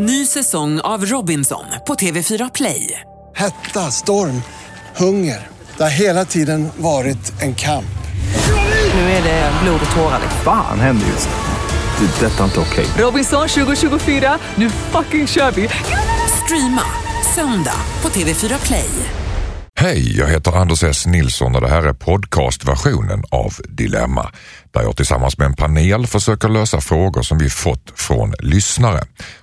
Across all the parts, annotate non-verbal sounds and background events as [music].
Ny säsong av Robinson på TV4 Play. Hetta, storm, hunger. Det har hela tiden varit en kamp. Nu är det blod och tårar. Fan händer just nu. Det. är Detta är inte okej. Robinson 2024, nu fucking kör vi! Streama söndag på TV4 Play. Hej, jag heter Anders S. Nilsson och det här är podcastversionen av Dilemma där jag tillsammans med en panel försöker lösa frågor som vi fått från lyssnare.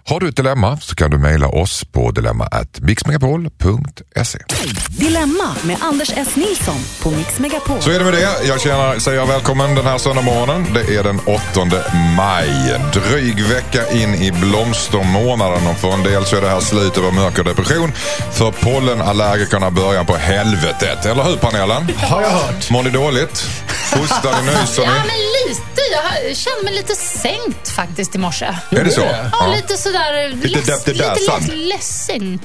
Har du ett dilemma så kan du mejla oss på dilemma@mixmegapol.se. Dilemma med Anders S. Nilsson på Mix Megapol. Så är det med det. Jag känner, säger välkommen den här söndagmorgonen. Det är den 8 maj. Dryg vecka in i blomstermånaden och för en del så är det här slutet av mörker och depression. För pollenallergikerna början på helvetet. Eller hur panelen? Har jag hört. Mår ni dåligt? Hostar ni, nyser Ja, ni? Lite. Jag kände mig lite sänkt faktiskt i morse. Är det så? Ja, lite sådär... Lite less, lite less, ledsen.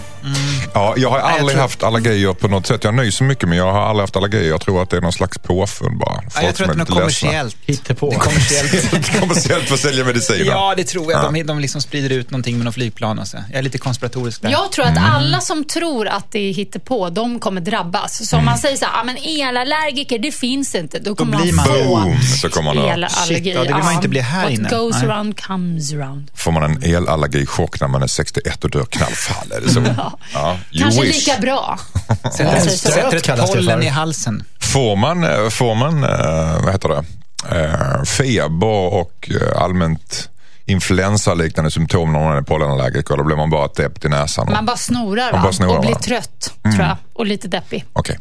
Ja, jag har aldrig tror- haft allergier på något sätt. Jag nyser mycket men jag har aldrig haft allergier. Jag tror att det är någon slags påfund bara. Ja, jag tror att det är något kommersiellt. Hittepå. Det är kommersiellt. [laughs] Kommersiellt för att sälja mediciner. ja, det tror jag. De, de liksom sprider ut någonting med någon flygplan och så. Jag är lite konspiratorisk där. Jag tror att Mm. alla som tror att det är på, de kommer drabbas. Så om man säger så här, ah, men elallergiker, det finns inte. Då kommer blir man få Boom, så kommer man elallergi. Shit, ja, det vill man inte bli här What inne. goes Nej. around comes around. Får man en elallergichock när man är 61 och dör knallfall? Är det så? [laughs] Ja. You Kanske wish. lika bra. [laughs] Sätter, Ja, ett- så- sätter ett pollen i halsen. Får man, eh, får man eh, vad heter det, Eh, feber och allmänt influensaliknande symptom när man är pollenallergiker? Då blir man bara täppt i näsan? och- Man bara snorar, Man bara snorar, och blir va? Mm. trött, tror jag. Och lite deppig. Okej.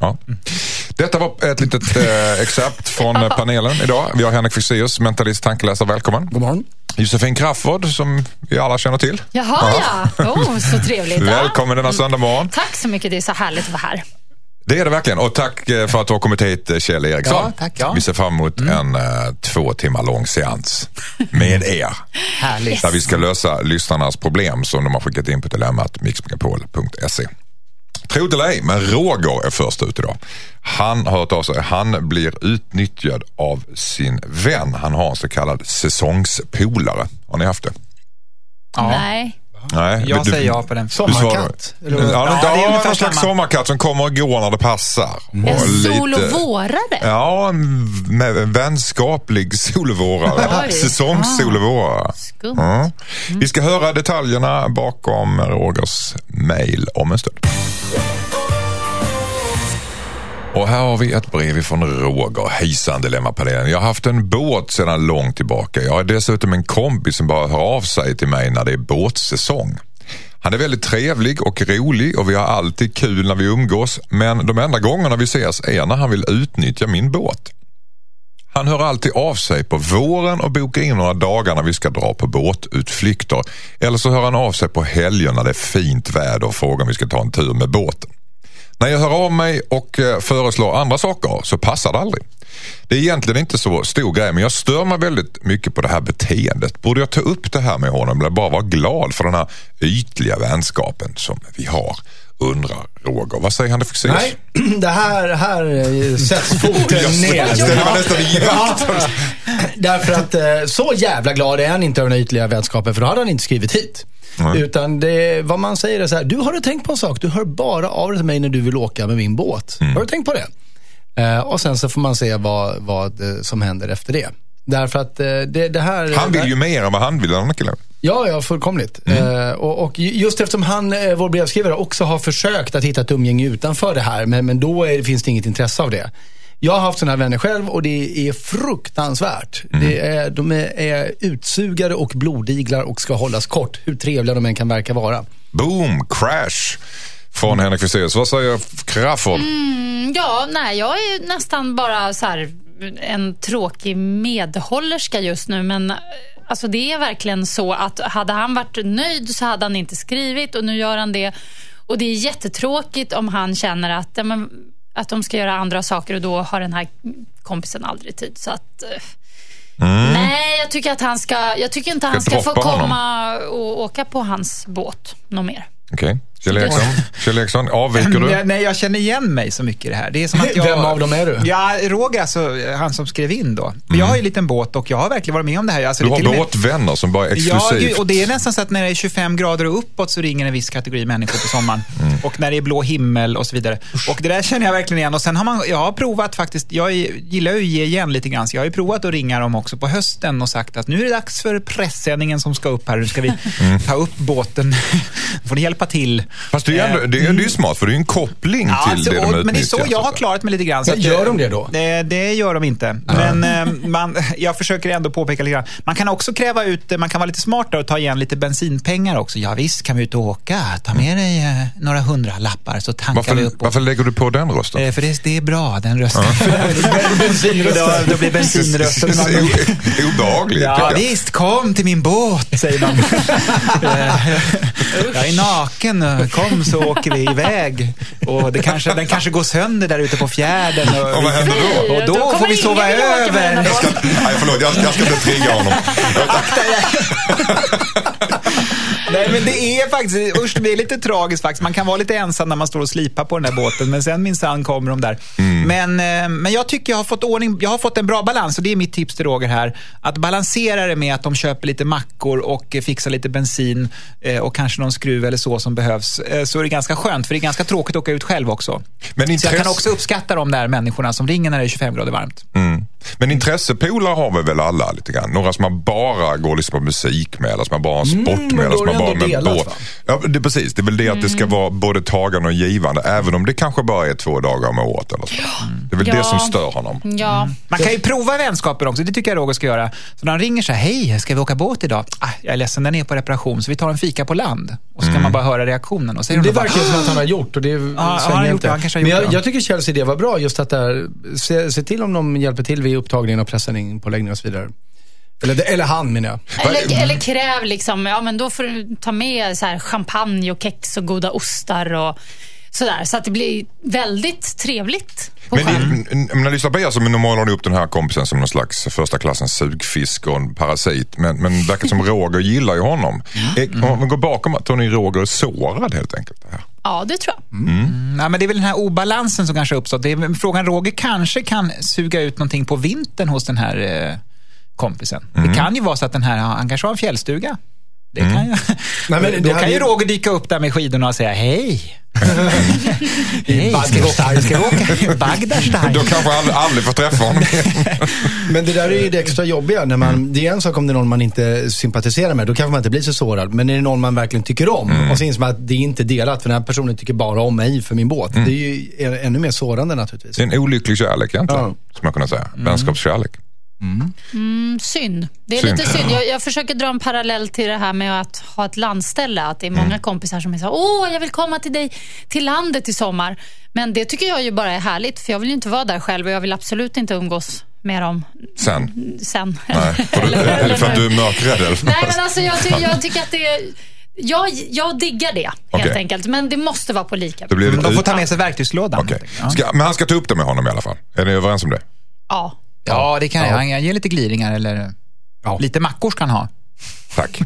Ja. Detta var ett litet eh, excerpt från eh, panelen idag. Vi har Henrik Fexeus, mentalist, tankeläsare. Välkommen. God morgon. Josefin Crafoord som vi alla känner till. Jaha, ja. Oh, så trevligt. Ja. Välkommen denna söndag morgon. Tack så mycket. Det är så härligt att vara här. Det är det verkligen. Och tack eh, för att du har kommit hit eh, Kjell Eriksson. Ja, tack, ja. Vi ser fram emot en eh, två timmar lång seans med [laughs] er. Härligt. Där vi ska lösa lyssnarnas problem som de har skickat in på dilemmat mixmegapol.se. Tro det eller ej, men Roger är först ut idag. Han har hört av sig. Han blir utnyttjad av sin vän. Han har en så kallad säsongspolare. Har ni haft det? Ja. Nej. Nej, Jag du- säger ja på den. Sommarkatt? Ja, Ja, det är någon slags samma. sommarkatt som kommer och går när det passar. En Och sol och lite- vårare. Ja, en med en vänskaplig solvårare. Oj. Säsongssolvårare. Skumt. Ja. Vi ska höra detaljerna bakom Rogers mail om en stund. Och här har vi ett brev ifrån Roger. Hejsan Dilemmapanelen. Jag har haft en båt sedan långt tillbaka. Jag har dessutom en kompis som bara hör av sig till mig när det är båtsäsong. Han är väldigt trevlig och rolig och vi har alltid kul när vi umgås. Men de enda gångerna vi ses är när han vill utnyttja min båt. Han hör alltid av sig på våren och bokar in några dagar när vi ska dra på båtutflykter. Eller så hör han av sig på helger när det är fint väder och frågar om vi ska ta en tur med båten. När jag hör av mig och eh, föreslår andra saker så passar det aldrig. Det är egentligen inte så stor grej men jag stör mig väldigt mycket på det här beteendet. Borde jag ta upp det här med honom eller bara vara glad för den här ytliga vänskapen som vi har? Undrar Roger. Vad säger han det för Nej, [clears throat] det här, här eh, sätts [laughs] foten ner. ställer mig nästan i. Ja, [laughs] Därför att eh, så jävla glad är han inte över den ytliga vänskapen, för då hade han inte skrivit hit. Utan det, vad man säger är så här, du har du tänkt på en sak? Du hör bara av dig till mig när du vill åka med min båt. Mm. Har du tänkt på det? Eh, och sen så får man se vad, vad eh, som händer efter det. Därför att eh, det, det här... Han vill ju mer än vad han vill, den här killen. Ja, ja, fullkomligt. Eh, och, och just eftersom han, eh, vår brevskrivare, också har försökt att hitta ett umgänge utanför det här, men, men då är, finns det inget intresse av det. Jag har haft sådana här vänner själv och det är fruktansvärt. Det är, de är, är utsugare och blodiglar och ska hållas kort, hur trevliga de än kan verka vara. Boom, crash. Från Henrik Fexeus. Vad säger Crafoord? Mm, Ja, nej, jag är nästan bara så här en tråkig medhållerska just nu, men eh, alltså det är verkligen så att hade han varit nöjd så hade han inte skrivit och nu gör han det. Och det är jättetråkigt om han känner att, ja, men, att de ska göra andra saker och då har den här kompisen aldrig tid. Så att... eh, Nej, jag tycker, att han ska, jag tycker inte han Ska ska få droppa honom? komma och åka på hans båt något mer. Okej. Kjell Eriksson, Kjell Eriksson avviker du? [laughs] Nej, jag känner igen mig så mycket i det här. Det är som att jag... Vem av dem är du? Ja, Roger, alltså, han som skrev in då. Jag har ju en liten båt och jag har verkligen varit med om det här. Alltså, Du det har med- båtvänner som bara är Ja, exklusivt. gud, och det är nästan så att när det är 25 grader och uppåt så ringer en viss kategori människor på sommaren. [laughs] Mm. Och när det är blå himmel och så vidare. Och det där känner jag verkligen igen. Och sen har man, jag har provat faktiskt, jag gillar ju att ge igen lite grann, så jag har ju provat att ringa dem också på hösten och sagt att nu är det dags för pressändningen som ska upp här. Nu ska vi Mm. ta upp båten. [laughs] Får ni hjälpa till. Fast det är, ändå, Eh, det, är, det är ju smart för det är ju en koppling Ja, till alltså, det de och, utnyttjar. men det är så jag har klarat mig lite grann. Så gör eh, de det då? Det, det gör de inte. Men eh, man, [laughs] jag försöker ändå påpeka lite grann. Man kan också kräva ut, man kan vara lite smartare och ta igen lite bensinpengar också. Ja visst kan vi ut och åka. Ta med dig eh, några hundra lappar så tankar vi Varför, upp. varför lägger du på den rösten? Eh, för det, det är bra, den rösten. Då, [laughs] då blir bensinrösten Obehagligt. Ja, visst, kom till min båt, säger man. [laughs] Eh, jag är naken, kom så åker vi iväg. Och det kanske, den kanske går sönder där ute på fjärden. Och, Och vad händer då? Och då, Då får vi sova över. Jag ska, nej, förlåt, jag, jag ska inte trigga honom. Nej, men det är faktiskt, usch, det är lite tragiskt faktiskt. Man kan vara lite ensam när man står och slipar på den där båten, men sen minsann kommer de där. Men, eh, men jag tycker jag har fått ordning, jag har fått en bra balans och det är mitt tips till Roger här. Att balansera det med att de köper lite mackor och fixar lite bensin eh, och kanske någon skruv eller så som behövs. Eh, Så är det ganska skönt, för det är ganska tråkigt att åka ut själv också. Men Så jag kan också uppskatta de där människorna som ringer när det är 25 grader varmt. Mm. Men intressepolar har vi väl alla lite grann. Några som man bara går lyssnar på musik med eller som man bara har sport Mm, med. men Eller som man det bara med delat, båt. va? Ja, det, är precis. Det är väl det att det Mm. ska vara både tagande och givande. Även om det kanske bara är två dagar om året. Eller så. Det är väl det Ja. som stör honom. Ja, Man kan ju prova vänskaper också, det tycker jag Roger ska göra. Så när han ringer så här, hej, ska vi åka båt idag? Ah, jag är ledsen, den är på reparation, så vi tar en fika på land. Och så kan man bara höra reaktionen. Och de Det verkar som att han har gjort och det ja, svänger han har gjort inte. det. Han kanske har Men gjort jag, det. jag tycker Kjells idé var bra, just att där, se, se till om de hjälper till i upptagningen och pressändning på läggning och så vidare. Eller, eller han menar jag. eller, eller kräv liksom, ja men då får du ta med så här champagne och kex och goda ostar och sådär. Så att det blir väldigt trevligt Men sjön. det, n- när jag lyssnar på er så målar ni upp den här kompisen som någon slags första klassens sugfisk och en parasit. Men, men det verkar som Roger gillar ju honom. Mm. Om vi går bakom att Tony Roger är sårad helt enkelt. Här. Ja, det tror jag. Nej, men det är väl den här obalansen som kanske uppstått. Det är frågan, Roger kanske kan suga ut någonting på vintern hos den här eh, kompisen. Det kan ju vara så att den här, han kanske har en fjällstuga. Det kan ju, Nej, men då kan ju ju- Roger dyka upp där med skidorna och säga hej. [laughs] hej, ska vi åka? Ska vi åka? Bagdad Då kanske jag aldrig, aldrig får träffa honom. [laughs] Men det där är ju det extra jobbiga. När man, Det är en sak om det är någon man inte sympatiserar med. Då kanske man inte blir så sårad. Men är det någon man verkligen tycker om och så inser man att det är inte delat för den här personen tycker bara om mig för min båt. Det är ju ännu mer sårande naturligtvis. Det är en olycklig kärlek egentligen. Ja. Som jag kunde säga. Vänskapskärlek. Mm, synd. Det är Synd. lite synd. Jag, jag försöker dra en parallell till det här med att ha ett landställe. Att det är många kompisar som är så åh, jag vill komma till dig till landet i sommar. Men det tycker jag ju bara är härligt, för jag vill ju inte vara där själv och jag vill absolut inte umgås med dem Sen. sen. Nej. [laughs] För, du, Eller- för att du är mörkrädd eller? Nej, men alltså jag, ty jag tycker att det är... Jag, jag diggar det, helt Okej. enkelt. Men det måste vara på lika Det blir De ett får ta med sig verktygslådan. Ja. Ska, men han ska ta upp det med honom i alla fall. Är ni överens om det? Ja. Ja, det kan jag. Han ger lite gliringar eller Ja. lite mackor ska han ha. Tack.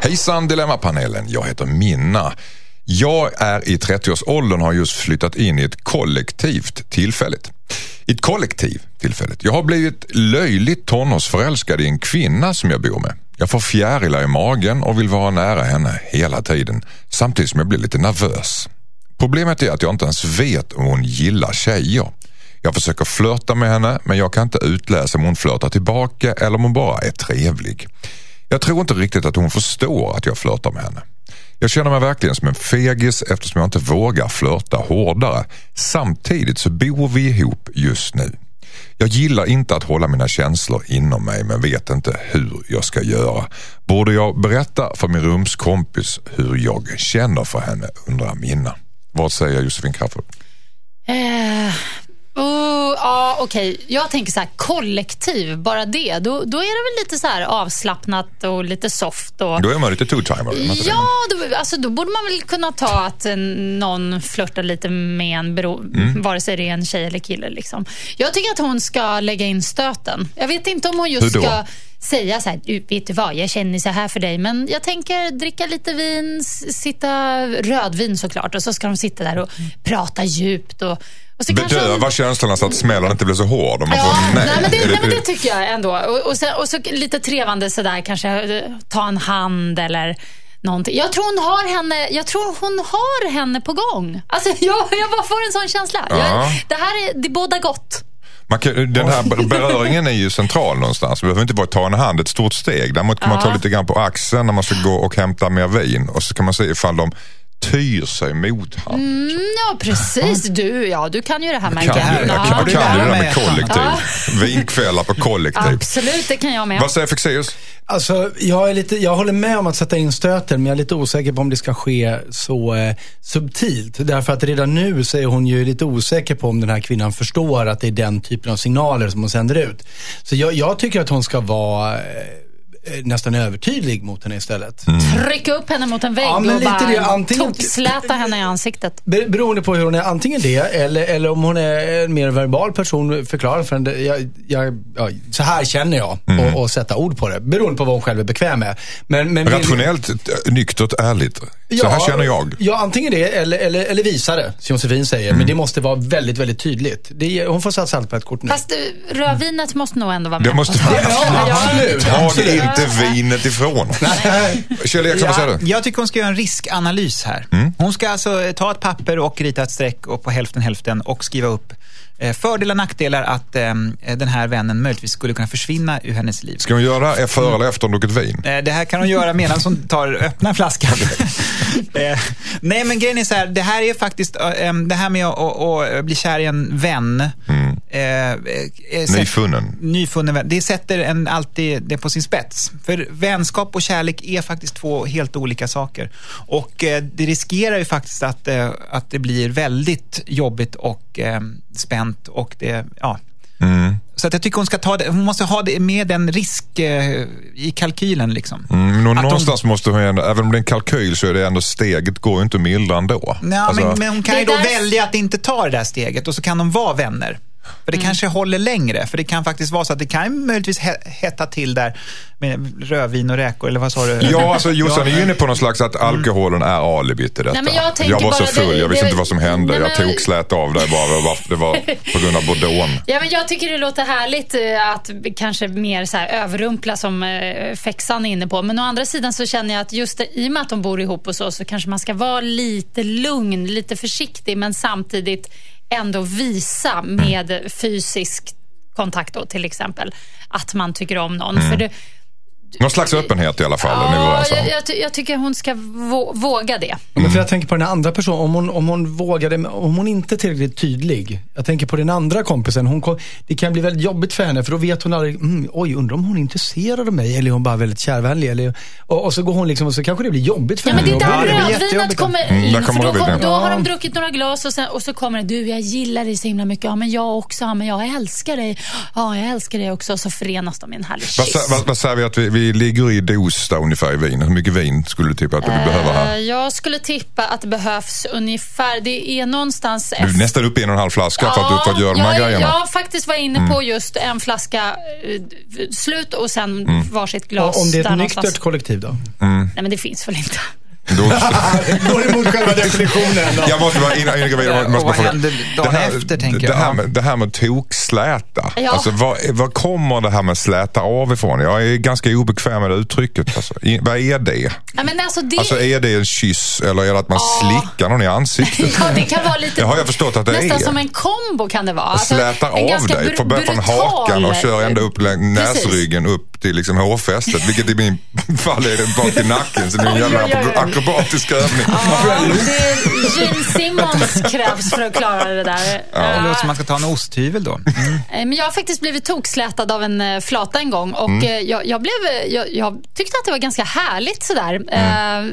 Hejsan Dilemmapanelen, jag heter Minna. Jag är i 30-årsåldern och har just flyttat in i ett kollektivt tillfälligt. I ett kollektiv tillfälligt. Jag har blivit löjligt tonårsförälskad i en kvinna som jag bor med. Jag får fjärilar i magen och vill vara nära henne hela tiden samtidigt som jag blir lite nervös. Problemet är att jag inte ens vet om hon gillar tjejer. Jag försöker flörta med henne men jag kan inte utläsa om hon flörtar tillbaka eller om hon bara är trevlig. Jag tror inte riktigt att hon förstår att jag flörtar med henne. Jag känner mig verkligen som en fegis eftersom jag inte vågar flörta hårdare. Samtidigt så bor vi ihop just nu. Jag gillar inte att hålla mina känslor inom mig men vet inte hur jag ska göra. Borde jag berätta för min rumskompis hur jag känner för henne undrar Minna. Vad säger Josefin Crafoord? Eh, oh, ja, okej. Jag tänker så här, kollektiv, bara det. Då, då är det väl lite så här avslappnat och lite soft. Och... Då är man lite two-timer. Ja, då, alltså, då borde man väl kunna ta att eh, någon flörtar lite med en, bero, Mm. vare sig det är en tjej eller kille. Liksom. Jag tycker att hon ska lägga in stöten. Jag vet inte om hon just ska säga så här, "Du, vet du vad, jag känner så här för dig, men jag tänker dricka lite vin, sitta rödvin såklart, och så ska de sitta där och prata djupt. Och, och så kanske Bedöva känslorna så att smällen inte blir så hård. Om man Ja, får, nej, men det, nej, men det tycker jag ändå. Och, och, sen, och så lite trevande sådär, kanske eh, ta en hand eller någonting. Jag tror hon har henne, jag tror hon har henne på gång. Alltså, [laughs] jag, jag bara får en sån känsla. Ja. Jag, det här är, det båda gott. Kan, den här beröringen är ju central någonstans. Det behöver inte bara ta en hand, ett stort steg. Däremot kan man ta lite grann på axeln när man ska gå och hämta mer vin. Och så kan man se ifall de tyr sig mot han. Mm, ja, precis. Du, ja, du kan ju det här Kan, märker jag, jag. jag Ja. kan, jag kan det där med Ja. kollektiv. Vinkvällar på kollektiv. Absolut, det kan jag med. Vad säger Fexeus? Alltså, jag, är lite, jag håller med om att sätta in stöten, men jag är lite osäker på om det ska ske så eh, subtilt. Därför att redan nu så är hon ju lite osäker på om den här kvinnan förstår att det är den typen av signaler som hon sänder ut. Så jag, jag tycker att hon ska vara eh, nästan övertydlig mot henne istället. Trycka upp henne mot en vägg Ja, men och lite bara det. Antingen- toksläta henne i ansiktet. Be- Beroende på hur hon är, antingen det eller, eller om hon är en mer verbal person, förklara för henne. Jag, jag, ja, så här känner jag och, och sätta ord på det. Beroende på vad hon själv är bekväm med. Men, men Rationellt, eh, nyktert, ärligt. Så här känner jag. Ja, antingen det eller, eller, eller visa det, som Josefin säger. Mm. Men det måste vara väldigt, väldigt tydligt. Det, hon får satsa allt på ett kort nu. Fast eh, rödvinet måste nog ändå vara med. Det måste Ja, absolut. Ta inte vinet ifrån. Kjell Eriksson, vad säger Ja, du? jag tycker hon ska göra en riskanalys här. Hon ska alltså ta ett papper och rita ett streck och på hälften hälften och skriva upp fördelar och nackdelar att eh, den här vännen möjligtvis skulle kunna försvinna ur hennes liv. Ska hon göra före eller efter druckit vin? Eh, Det här kan hon göra medan hon tar öppna flaskan. [laughs] Eh, Nej, men grejen är så här, det här är faktiskt, eh, em, det här med att, att, att bli kär i en vän. eh, eh, sätt- Nyfunnen. Nyfunnen. Det sätter en alltid det på sin spets. För vänskap och kärlek är faktiskt två helt olika saker. Och eh, det riskerar ju faktiskt att, eh, att det blir väldigt jobbigt och eh, spänt och det, ja. Så att jag tycker hon ska ta det, hon måste ha det med den risk eh, i kalkylen liksom. Mm, men Att hon- någonstans måste hon ändå, även om det är en kalkyl så är det ändå steget går ju inte att mildra ändå. Ja, Alltså, men, men hon kan ju då därför- välja att inte ta det där steget och så kan de vara vänner. För det kanske håller längre. För det kan faktiskt vara så att det kan möjligtvis he- hetta till där med rödvin och räkor, eller vad sa du? Ja, alltså Jossan är ju inne på någon slags att alkoholen är alibit i detta. Nej, men jag tänker var så bara- full, jag visste det- inte vad som hände. Nej, Jag tog slät av det bara. Det var, det på grund av Bordeaux. Ja, men jag tycker det låter härligt eh, att kanske mer så här överrumpla som eh, Fexan är inne på. Men å andra sidan så känner jag att just det, i och med att de bor ihop och så, så kanske man ska vara lite lugn, lite försiktig, men samtidigt ändå visa med fysisk kontakt då, till exempel, att man tycker om någon. För det, Någon slags öppenhet i alla fall. ja, om. jag, jag, ty- jag tycker hon ska vå- våga det. Men för jag tänker på den andra personen, om hon, om hon vågade, om hon inte är tillräckligt tydlig. Jag tänker på den andra kompisen, hon kom, det kan bli väldigt jobbigt för henne för då vet hon aldrig, mm, oj undrar om hon är intresserad av mig eller är hon bara väldigt kärvänlig. Eller, och, och så går hon liksom, och så kanske det blir jobbigt för Ja, men det är henne. där rödvinet kommer Mm, in. för kommer då, kom, rödvinet. då har de druckit några glas och, sen, och så kommer det, du jag gillar dig så himla mycket. Ja men jag också, ja men jag älskar dig. Ja jag älskar dig också. Och så förenas de i en härlig Vad, kyss. vad, vad säger vi att vi, vi ligger i dos där ungefär i vin? Hur mycket vin skulle du tippa att du behöver Eh, här? Jag skulle tippa att det behövs ungefär, det är någonstans... Du är nästan uppe i en och en halv flaska för, att, för att göra de här jag, grejerna. Mm. Jag faktiskt var inne på just en flaska eh, slut och sen Mm. varsitt glas. Och om det är ett nyktert kollektiv då? Nej men det finns väl inte. Då, [laughs] Går emot själva definitionen. jag måste bara, innan innan jag går vidare, måste bara fråga. dagen Det här- efter, tänker det jag? här Ja. med, det här med toksläta. Ja. Alltså, vad, vad kommer det här med släta av ifrån? Jag är ganska obekväm med det uttrycket. Alltså. I, vad är det? Ja, men alltså det... Alltså är det en kyss eller är det att man slickar någon i ansiktet? [laughs] Ja, det kan vara lite... Det har jag förstått att det nästan är. som en kombo kan det vara. Alltså, Slätar av dig, får börja från hakan och kör ända upp näsryggen upp till liksom hårfästet. Vilket i min [laughs] fall är det bak till nacken. Så det är en jävla Oj, oj, oj. akrobatisk övning. Ja, det är Gene Simmons krävs för att klara det där. Det låter som Ja. man ska ta en osthyvel då. Mm. Eh, Men jag har faktiskt blivit tokslätad av en eh, flata en gång och Mm. eh, jag, jag, blev, jag, jag tyckte att det var ganska härligt sådär. Mm. Eh,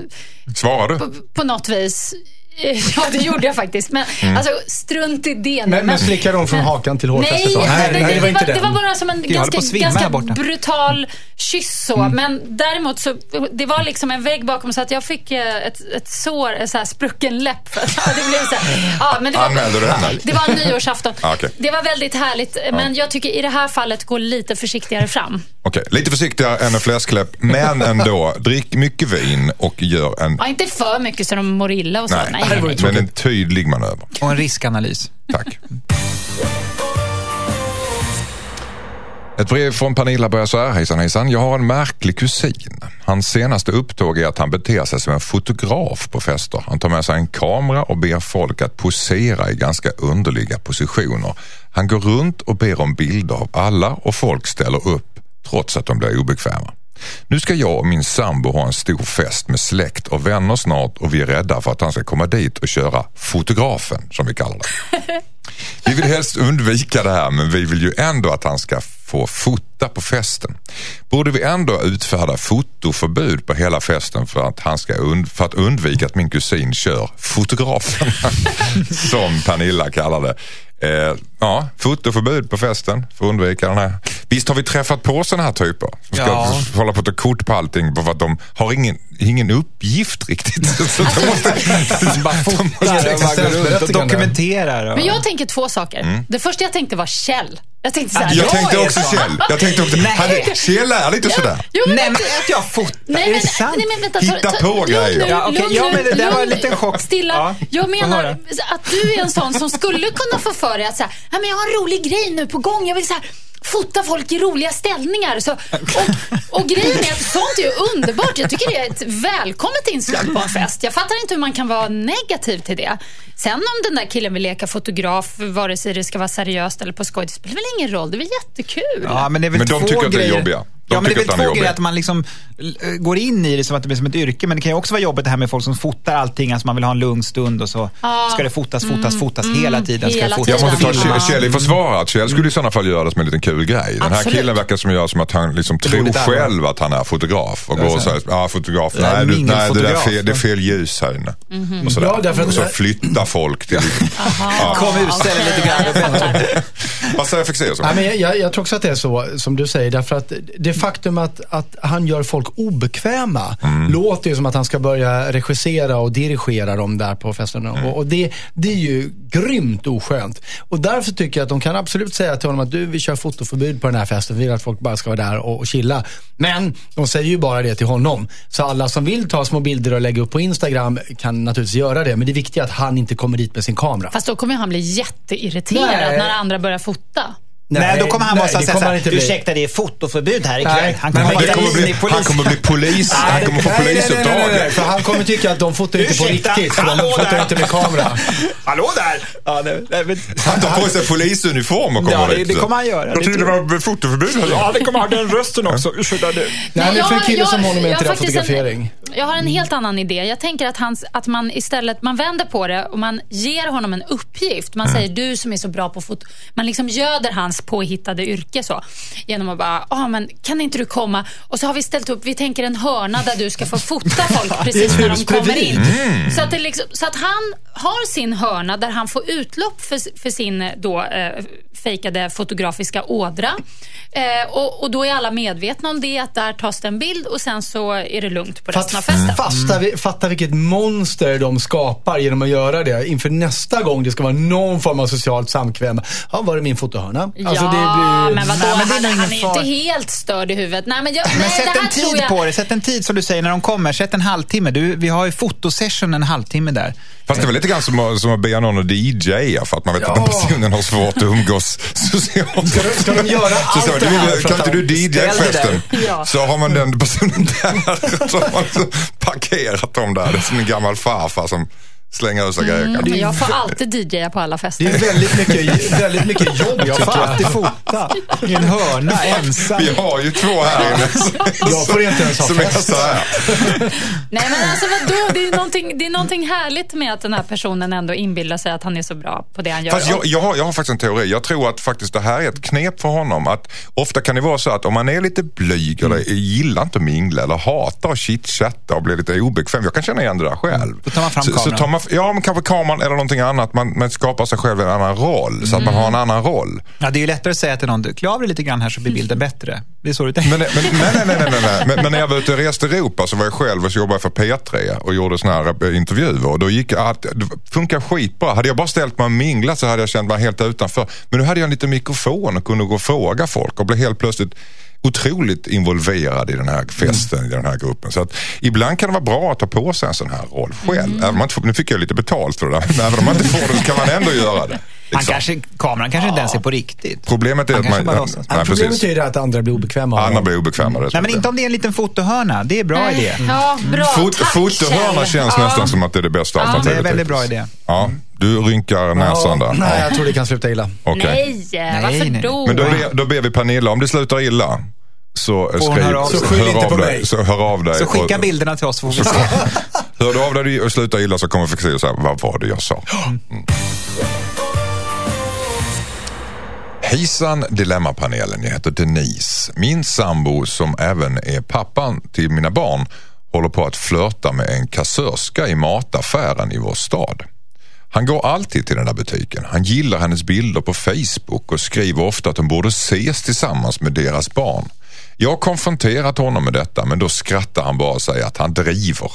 Svarar du? på, på något vis. [laughs] Ja, det gjorde jag faktiskt. Men alltså, strunt i det. nu. Men, men slickar de från hakan till hårfästet? Nej, då? nej, nej, det var inte det var bara som en ganska, ganska brutal kyss så. Mm. Men däremot så, det var liksom en vägg bakom så att jag fick eh, ett, ett sår, en så här sprucken läpp. [laughs] För att det blev så här, ja, men det var, Anmälde du henne? Det var en nyårsafton. Ah. Det var väldigt härligt, men jag tycker i det här fallet gå lite försiktigare fram. Okej, lite försiktigare än en fläskläpp, men ändå. [laughs] Drick mycket vin och gör en, Ja, inte för mycket så de mår illa och så. nej, Nej, nej, nej. men en tydlig manöver. Och en riskanalys. Tack. Ett brev från Pernilla börjar så här. Hejsan hejsan. Jag har en märklig kusin. Hans senaste upptåg är att han beter sig som en fotograf på fester. Han tar med sig en kamera och ber folk att posera i ganska underliga positioner. Han går runt och ber om bilder av alla och folk ställer upp trots att de blir obekväma. Nu ska jag och min sambo ha en stor fest med släkt och vänner snart och vi är rädda för att han ska komma dit och köra fotografen som vi kallar det. [laughs] Vi vill helst undvika det här men vi vill ju ändå att han ska få fota på festen. Borde vi ändå utfärda fotoförbud på hela festen för att, han ska för att undvika att min kusin kör fotografen [laughs] som Pernilla kallar det. Eh, ja, fotoförbud på festen för att undvika den här. Visst har vi träffat på sådana här typer som ska Ja. hålla på att ta kort på allting för att de har ingen, ingen uppgift riktigt. [laughs] Så de måste, [laughs] Bara fotar och dokumenterar. Men jag tänker två saker. Det första jag tänkte var Kjell. Jag tänkte så här, Mm. jag tänkte är också så. Kjell. Jag tänkte också, Nej. han, Kjell är lite sådär. Jo, men Nej, men att jag fotar, Nej, är men, det sant? nej, men vänta, Hitta på lugn grejer. Ja, lugn ja, men det där var en liten chock. Stilla. Ja, jag menar att du är en sån som skulle kunna få för dig att säga, men jag har en rolig grej nu på gång. Jag vill så här, fota folk i roliga ställningar. Så, och, och grejen är att sånt är ju underbart. Jag tycker det är ett välkommet inslag på en fest. Jag fattar inte hur man kan vara negativ till det. Sen om den där killen vill leka fotograf, vare sig det ska vara seriöst eller på skoj, det spelar väl ingen roll. Det är väl jättekul. Ja, men det är väl Men de två tycker att det är grejer. jobbiga. De ja, men det är väl två grejer att man liksom eh, går in i det som att det blir som ett yrke. Men det kan ju också vara jobbigt det här med folk som fotar allting. Alltså man vill ha en lugn stund och så ska det fotas, fotas, fotas hela tiden. Ska hela det tiden. fotas Jag måste ta. Kjell, i försvaret. Kjell skulle i sådana fall göra det som en liten kul grej. Den här Absolut. killen verkar som gör som att han liksom tror själv att han är fotograf. Och går och säger, ja fotograf, Det är nej, du, nej det, är fel, det är fel ljus här inne. Mhm. Och, sådär. Ja, och så flyttar folk till... ja. Kom ur stället lite grann. Vad säger Fexeus jag, jag tror också att det är så, som du säger. Därför att det faktum att, att han gör folk obekväma låter ju som att han ska börja regissera och dirigera dem där på festerna. Och, och det, det är ju grymt oskönt. Och därför tycker jag att de kan absolut säga till honom att du, vi kör fotoförbud på den här festen. Vi vill att folk bara ska vara där och, och chilla. Men de säger ju bara det till honom. Så alla som vill ta små bilder och lägga upp på Instagram kan naturligtvis göra det. Men det viktiga är att han inte kommer dit med sin kamera. Fast då kommer han bli jätteirriterad Nej. när andra börjar fota. Nej, då kommer han nej, säga kommer så han här, inte bli. ursäkta det är fotoförbud här ikväll. Nej, han kommer vara kommer bli, minipolis. han kommer bli polis. [laughs] Han kommer få Nej, nej, nej, nej, nej, polisuppdrag. För han kommer tycka att de fotar inte på riktigt. För de fotar inte med kamera. [laughs] Hallå där! Ja, nej, men, [laughs] Han tar på sig polisuniform och kommer Ja, det- det kommer han göra. Jag Det trodde det var fotoförbud. ja, det kommer ha den rösten också. Ursäkta det. Nej, men för en kille som honom är inte det fotografering. Jag har en helt annan idé. Jag tänker att, hans, att man istället man vänder på det och man ger honom en uppgift. Man säger du som är så bra på foto. Man liksom göder hans påhittade yrke så. Genom att bara, ah, men kan inte du komma? Och så har vi ställt upp, vi tänker en hörna där du ska få fota folk [laughs] precis när de kommer in. Så, att liksom, så att han har sin hörna där han får utlopp för, för sin då, eh, fejkade fotografiska ådra. Eh, och, och då är alla medvetna om det, att där tas det en bild och sen så är det lugnt på resten av festen. Fatta, vi- fatta vilket monster de skapar genom att göra det. Inför nästa gång det ska vara någon form av socialt samkväm. Ja, var är min fotohörna? Ja, Alltså, det blir- men vadå, Nej, men det är han, han är inte helt störd i huvudet. Nej, men jag, Men nej, sätt en tid jag, på det. Sätt en tid som du säger när de kommer. Sätt en halvtimme. Du, vi har ju fotosession en halvtimme där. Fast det är väl lite grann som, att- som att be någon att DJa för att man vet att den Ja. personen har svårt att umgås [laughs] socialt. Ska de- ska de göra Så allt står det här Kan inte du DJa festen? Ja. Så har man den personen där. [laughs] Så har man parkerat dem där. Det är som en gammal farfar som ut sig grejer. Mm, kanske. jag får alltid DJa på alla Det fester. är väldigt mycket, [laughs] väldigt mycket jobb Jag får alltid fota i en hörna [laughs] ensam. Vi har ju två här inne [laughs] Jag får inte ens ha som är fest. så här. Nej men alltså vadå, det är, någonting, det är någonting härligt med att den här personen ändå inbillar sig att han är så bra på det han gör. Fast jag, jag, har, jag har faktiskt en teori. Jag tror att faktiskt det här är ett knep för honom. Att ofta kan det vara så att om man är lite blyg eller gillar inte att mingla eller hatar att chitchatta och blir lite obekväm. Jag kan känna igen det där själv. Då tar man fram så, så kameran. tar man ja, men kanske kameran eller någonting annat. Man, man skapar sig själv en annan roll, så att man har en annan roll. Ja, det är ju lättare att säga till någon, klä av dig lite grann här så blir bilden [laughs] bättre. Det är så du tänker. Men, men, nej, nej, nej, nej, nej. Men, men när jag var ute och reste i Europa så var jag själv och så jobbade jag för P3 och gjorde såna här eh, intervjuer. Och då gick allt, det funkar skitbra. Hade jag bara ställt mig och minglat så hade jag känt mig helt utanför. Men nu hade jag en liten mikrofon och kunde gå och fråga folk och blev helt plötsligt otroligt involverad i den här festen, i den här gruppen. Så att ibland kan det vara bra att ta på sig en sån här roll själv. Även om man inte nu fick jag lite betalt för det där, men även om man inte får det så kan man ändå göra det. Han Liksom. kanske, kameran kanske inte ens är på riktigt. Problemet är Han att man... låtsas. nej, Problemet är det att andra blir obekväma av Andra honom. blir obekväma. det är Nej, men det. inte om det är en liten fotohörna. Det är bra idé. Ja, bra. Fot, Tack, fotohörna Kjell. känns Ja. nästan som att det är det bästa Det är alternativet. en väldigt bra idé. Ja, du rynkar näsan där. Nej, Ja, jag tror det kan sluta illa. okej. Nej, varför nej. då? Men då ber, då ber vi Pernilla, om det slutar illa så skriv, höra av sig. Så skyll hör inte av på dig. mig. Så hör av dig. Så skicka och- bilderna till oss så får vi se. [laughs] Hör du av dig och slutar illa så kommer vi få se så här, vad var det jag sa? Mm. Hejsan Dilemmapanelen, jag heter Denise. Min sambo som även är pappan till mina barn håller på att flörta med en kassörska i mataffären i vår stad. Han går alltid till den där butiken. Han gillar hennes bilder på Facebook och skriver ofta att de borde ses tillsammans med deras barn. Jag har konfronterat honom med detta men då skrattar han bara och säger att han driver.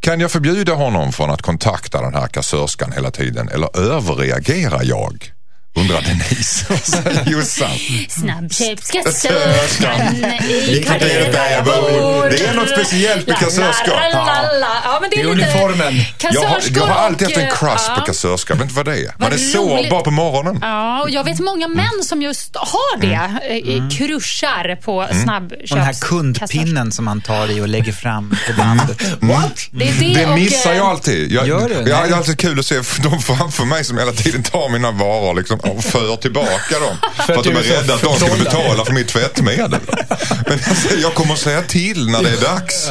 Kan jag förbjuda honom från att kontakta den här kassörskan hela tiden eller överreagerar jag? Undrar [laughs] Denise. Jossan? Snabbköpskassörskan i kvarteret där jag bor. Det är något speciellt med kassörskor. Ja, men det är Det är lite uniformen. Jag har, jag har alltid haft en crush ja. på kassörska. Vet inte vad det är? Man är sårbar på morgonen. Ja, och jag vet många Mm. män som just har det. Mm. Kruschar på Mm. snabbköps... Och den här kundpinnen som man tar i och lägger fram på bandet. What? Det är det, Det och, missar eh, jag alltid. Jag, Gör du? jag, det är alltid kul att se [laughs] de framför mig som hela tiden tar mina varor liksom, och för tillbaka dem. [laughs] För att de är rädda att de ska betala för mitt tvättmedel. Men jag, säger, jag kommer att säga till när det är dags.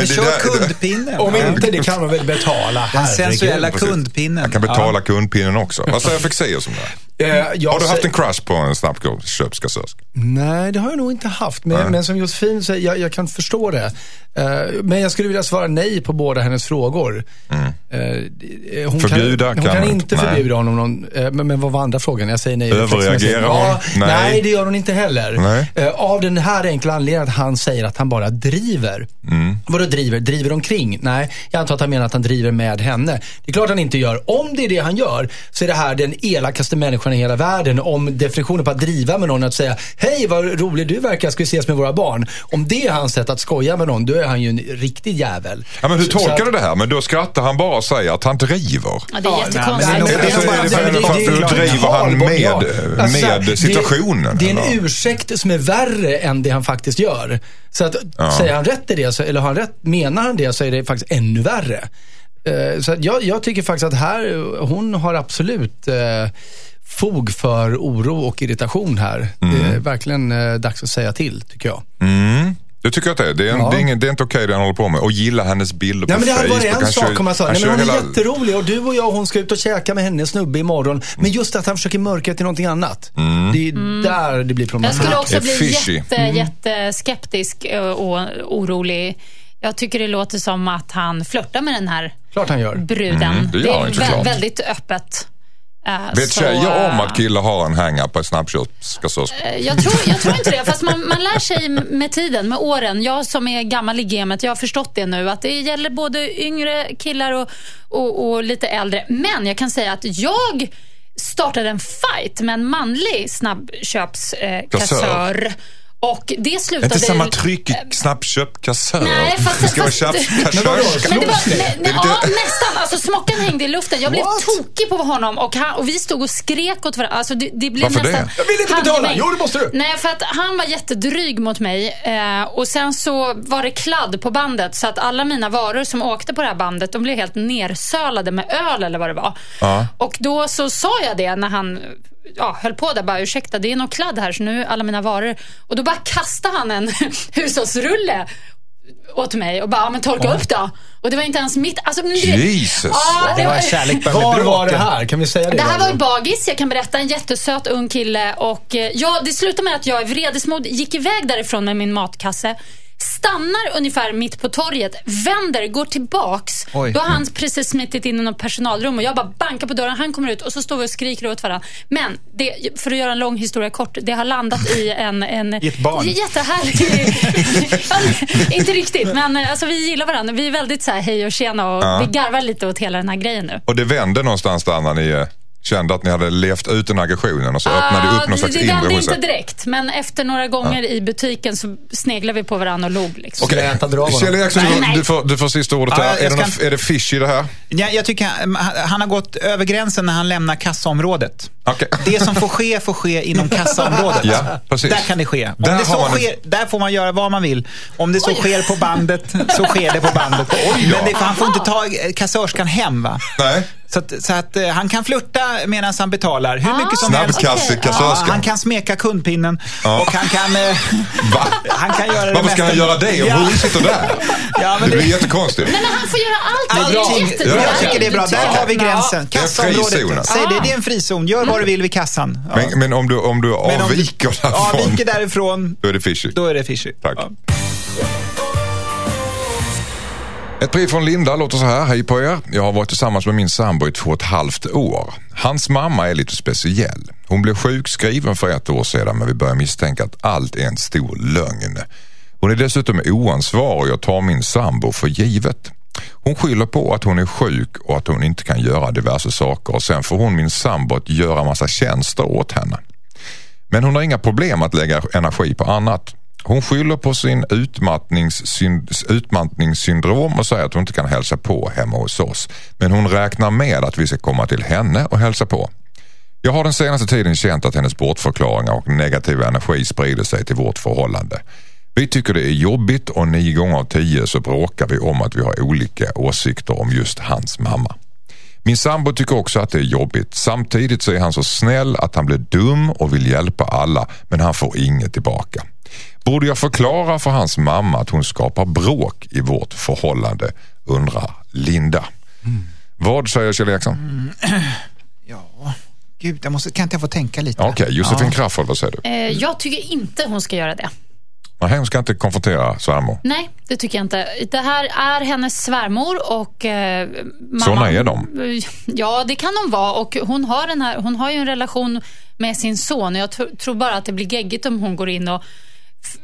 Men det Kör där- kundpinnen. Om Ja. inte, det kan man väl betala. Den sensuella kundpinnen. Jag kan betala kundpinnen också. Vad säger Fexeus om det? Eh, jag Har du haft en crush på en snabbköpskassörska? Nej, det har jag nog inte haft. Men, men som Josefin säger, jag, jag kan förstå det. Eh, men jag skulle vilja svara nej på båda hennes frågor. Eh, hon Förbjuda kan, hon kan kan inte. Nej. förbjuda honom. Någon, eh, men, men vad var andra frågan? Jag säger nej. Överreagerar hon? Ja, Nej. nej. det gör hon inte heller. Av den här enkla anledningen att han säger att han bara driver. Mm. Vadå driver? Driver omkring? Nej, jag antar att han menar att han driver med henne. Det är klart han inte gör. Om det är det han gör så är det här den elakaste människan i hela världen. Om definitionen på att driva med någon är att säga Hej vad rolig du verkar, ska vi ses med våra barn? Om det är hans sätt att skoja med någon, då är han ju en riktig jävel. Ja, men hur tolkar att- du det här? Men då skrattar han bara och säger att han driver. Ja, det är Ja, jättekonstigt. är det, så, är det, för, det- hur driver han med, ja. Alltså, med det- situationen? Det är en eller? ursäkt som är värre än det han faktiskt gör. Så att, säger han rätt i det, så, eller har han rätt, menar han det, så är det faktiskt ännu värre. Eh, så jag, jag tycker faktiskt att här, hon har absolut eh, fog för oro och irritation här. Det är verkligen eh, dags att säga till, tycker jag. Mm. Det tycker jag att det är. Det är, en, Ja. det är, ingen, det är inte okej det han håller på med. Och gilla hennes bilder Nej, på men det Facebook. varit en Han sak om man sa, han nej men hon är hela- jätterolig och du och jag hon ska ut och käka med hennes snubbe imorgon. Men just att han försöker mörka till någonting annat. Mm. Det är där det blir Jag problematiskt. skulle Det också är bli jätte, jätteskeptisk och orolig. Jag tycker det låter som att han flörtar med den här Klart han gör. bruden. Mm, det gör han är såklart. väldigt öppet. Eh, Vet så, tjejer om eh, att killar har en hang-up på en snabbköpskassörska? Eh, Jag tror, jag tror inte det, fast man, man lär sig med tiden, med åren. Jag som är gammal i gamet, jag har förstått det nu, att det gäller både yngre killar och, och, och lite äldre. Men jag kan säga att jag startade en fight med en manlig snabbköpskassör. Eh. Och det slutade... Inte samma tryck i snabbköpkassör. Nej, fast- det ska vara kassörska. Men det var, nej, nej, ja, nästan. Alltså, smockan hängde i luften. Jag blev What? tokig på honom och, han, och vi stod och skrek åt varandra. Alltså, det, det blev Varför det? nästan Jag vill inte betala. Jo, det måste du. Nej, för att han var jättedryg mot mig eh, och sen så var det kladd på bandet så att alla mina varor som åkte på det här bandet de blev helt nersölade med öl eller vad det var. Ja. Och då så sa jag det när han ja, höll på där bara ursäkta det är något kladd här så nu är alla mina varor och då bara kastade han en [laughs] hushållsrulle åt mig och bara, "Ja, men torka upp då. Och det var inte ens mitt... Alltså, men det- Jesus. Ja, Det var kärlek började Var var det här? Kan vi säga det? det här då? var ju bagis, jag kan berätta. En jättesöt ung kille. Och, eh, ja, det slutade med att jag i vredesmod gick iväg därifrån med min matkasse. Stannar ungefär mitt på torget, vänder, går tillbaks Oj. Då har han precis smitit in i något personalrum och jag bara bankar på dörren. Han kommer ut och så står vi och skriker åt varandra. Men det, för att göra en lång historia kort, det har landat i en... en I ett barn. Jättehärlig... [laughs] Inte riktigt, men alltså, vi gillar varandra. Vi är väldigt så här, hej och tjena och Ja. vi garvar lite åt hela den här grejen nu. Och det vände någonstans där ni eh, kände att ni hade levt ut den aggressionen och så öppnade det upp någon slags det inre vände hos inte direkt, men efter några gånger i butiken så sneglade vi på varandra och log. Liksom. Honom? Kjell Eriksson, Nej, du, nej. du, får, du får sista ordet Ja, här. är, det ska- någon, är det fish i det här? Ja, jag tycker han, han har gått över gränsen när han lämnar kassaområdet. Okej. Det som får ske, får ske inom [laughs] kassaområdet. Ja, precis. Där kan det ske. Om Där det så sker där får man göra vad man vill. Om det så sker på bandet, så sker det på bandet. [laughs] Oj då. Men det, han får inte ta kassörskan hem. Va? Nej. Så att, så att eh, han kan flirta medan han betalar hur mycket som helst. Snabbkasse, okej. kassörskan. Han kan smeka kundpinnen Ja. och han kan, eh, [laughs] Va? han kan göra det Varför ska mesta. han göra det om Ja. hon sitter där? Ja, Det men blir det, jättekonstigt. Nej, men han får göra allt. Det är jättebra. Ja, jag tycker det är bra. Där har vi gränsen. Det är en Kassaområdet. frizon, alltså. Säg det, det är en frizon. Gör vad du vill vid kassan. Ja. Men, men om du, om du Men om du avviker därifrån, avviker därifrån, då är det fishy. då är det fishy. Tack. Ja. Ett brev från Linda låter så här. Hej på er. Jag har varit tillsammans med min sambo i två och ett halvt år. Hans mamma är lite speciell. Hon blev sjukskriven för ett år sedan men vi börjar misstänka att allt är en stor lögn. Hon är dessutom oansvarig och tar min sambo för givet. Hon skyller på att hon är sjuk och att hon inte kan göra diverse saker och sen får hon min sambo att göra massa tjänster åt henne. Men hon har inga problem att lägga energi på annat. Hon skyller på sin utmattningssyndrom och säger att hon inte kan hälsa på hemma hos oss. Men hon räknar med att vi ska komma till henne och hälsa på. Jag har den senaste tiden känt att hennes bortförklaringar och negativa energi sprider sig till vårt förhållande. Vi tycker det är jobbigt och nio gånger av tio så bråkar vi om att vi har olika åsikter om just hans mamma. Min sambo tycker också att det är jobbigt. Samtidigt så är han så snäll att han blir dum och vill hjälpa alla men han får inget tillbaka. Borde jag förklara för hans mamma att hon skapar bråk i vårt förhållande? Undrar Linda. Vad säger Kjell Eriksson? [clears throat] Ja, gud, jag måste, kan inte jag få tänka lite? Okej, Josefin Crafoord, vad säger du? Eh, jag tycker inte hon ska göra det. Nej, hon ska inte konfrontera svärmor. Nej, det tycker jag inte. Det här är hennes svärmor och eh, mamma. Såna är de. Ja, det kan de vara. Och hon har, den här, hon har ju en relation med sin son. Och jag tr- tror bara att det blir geggigt om hon går in och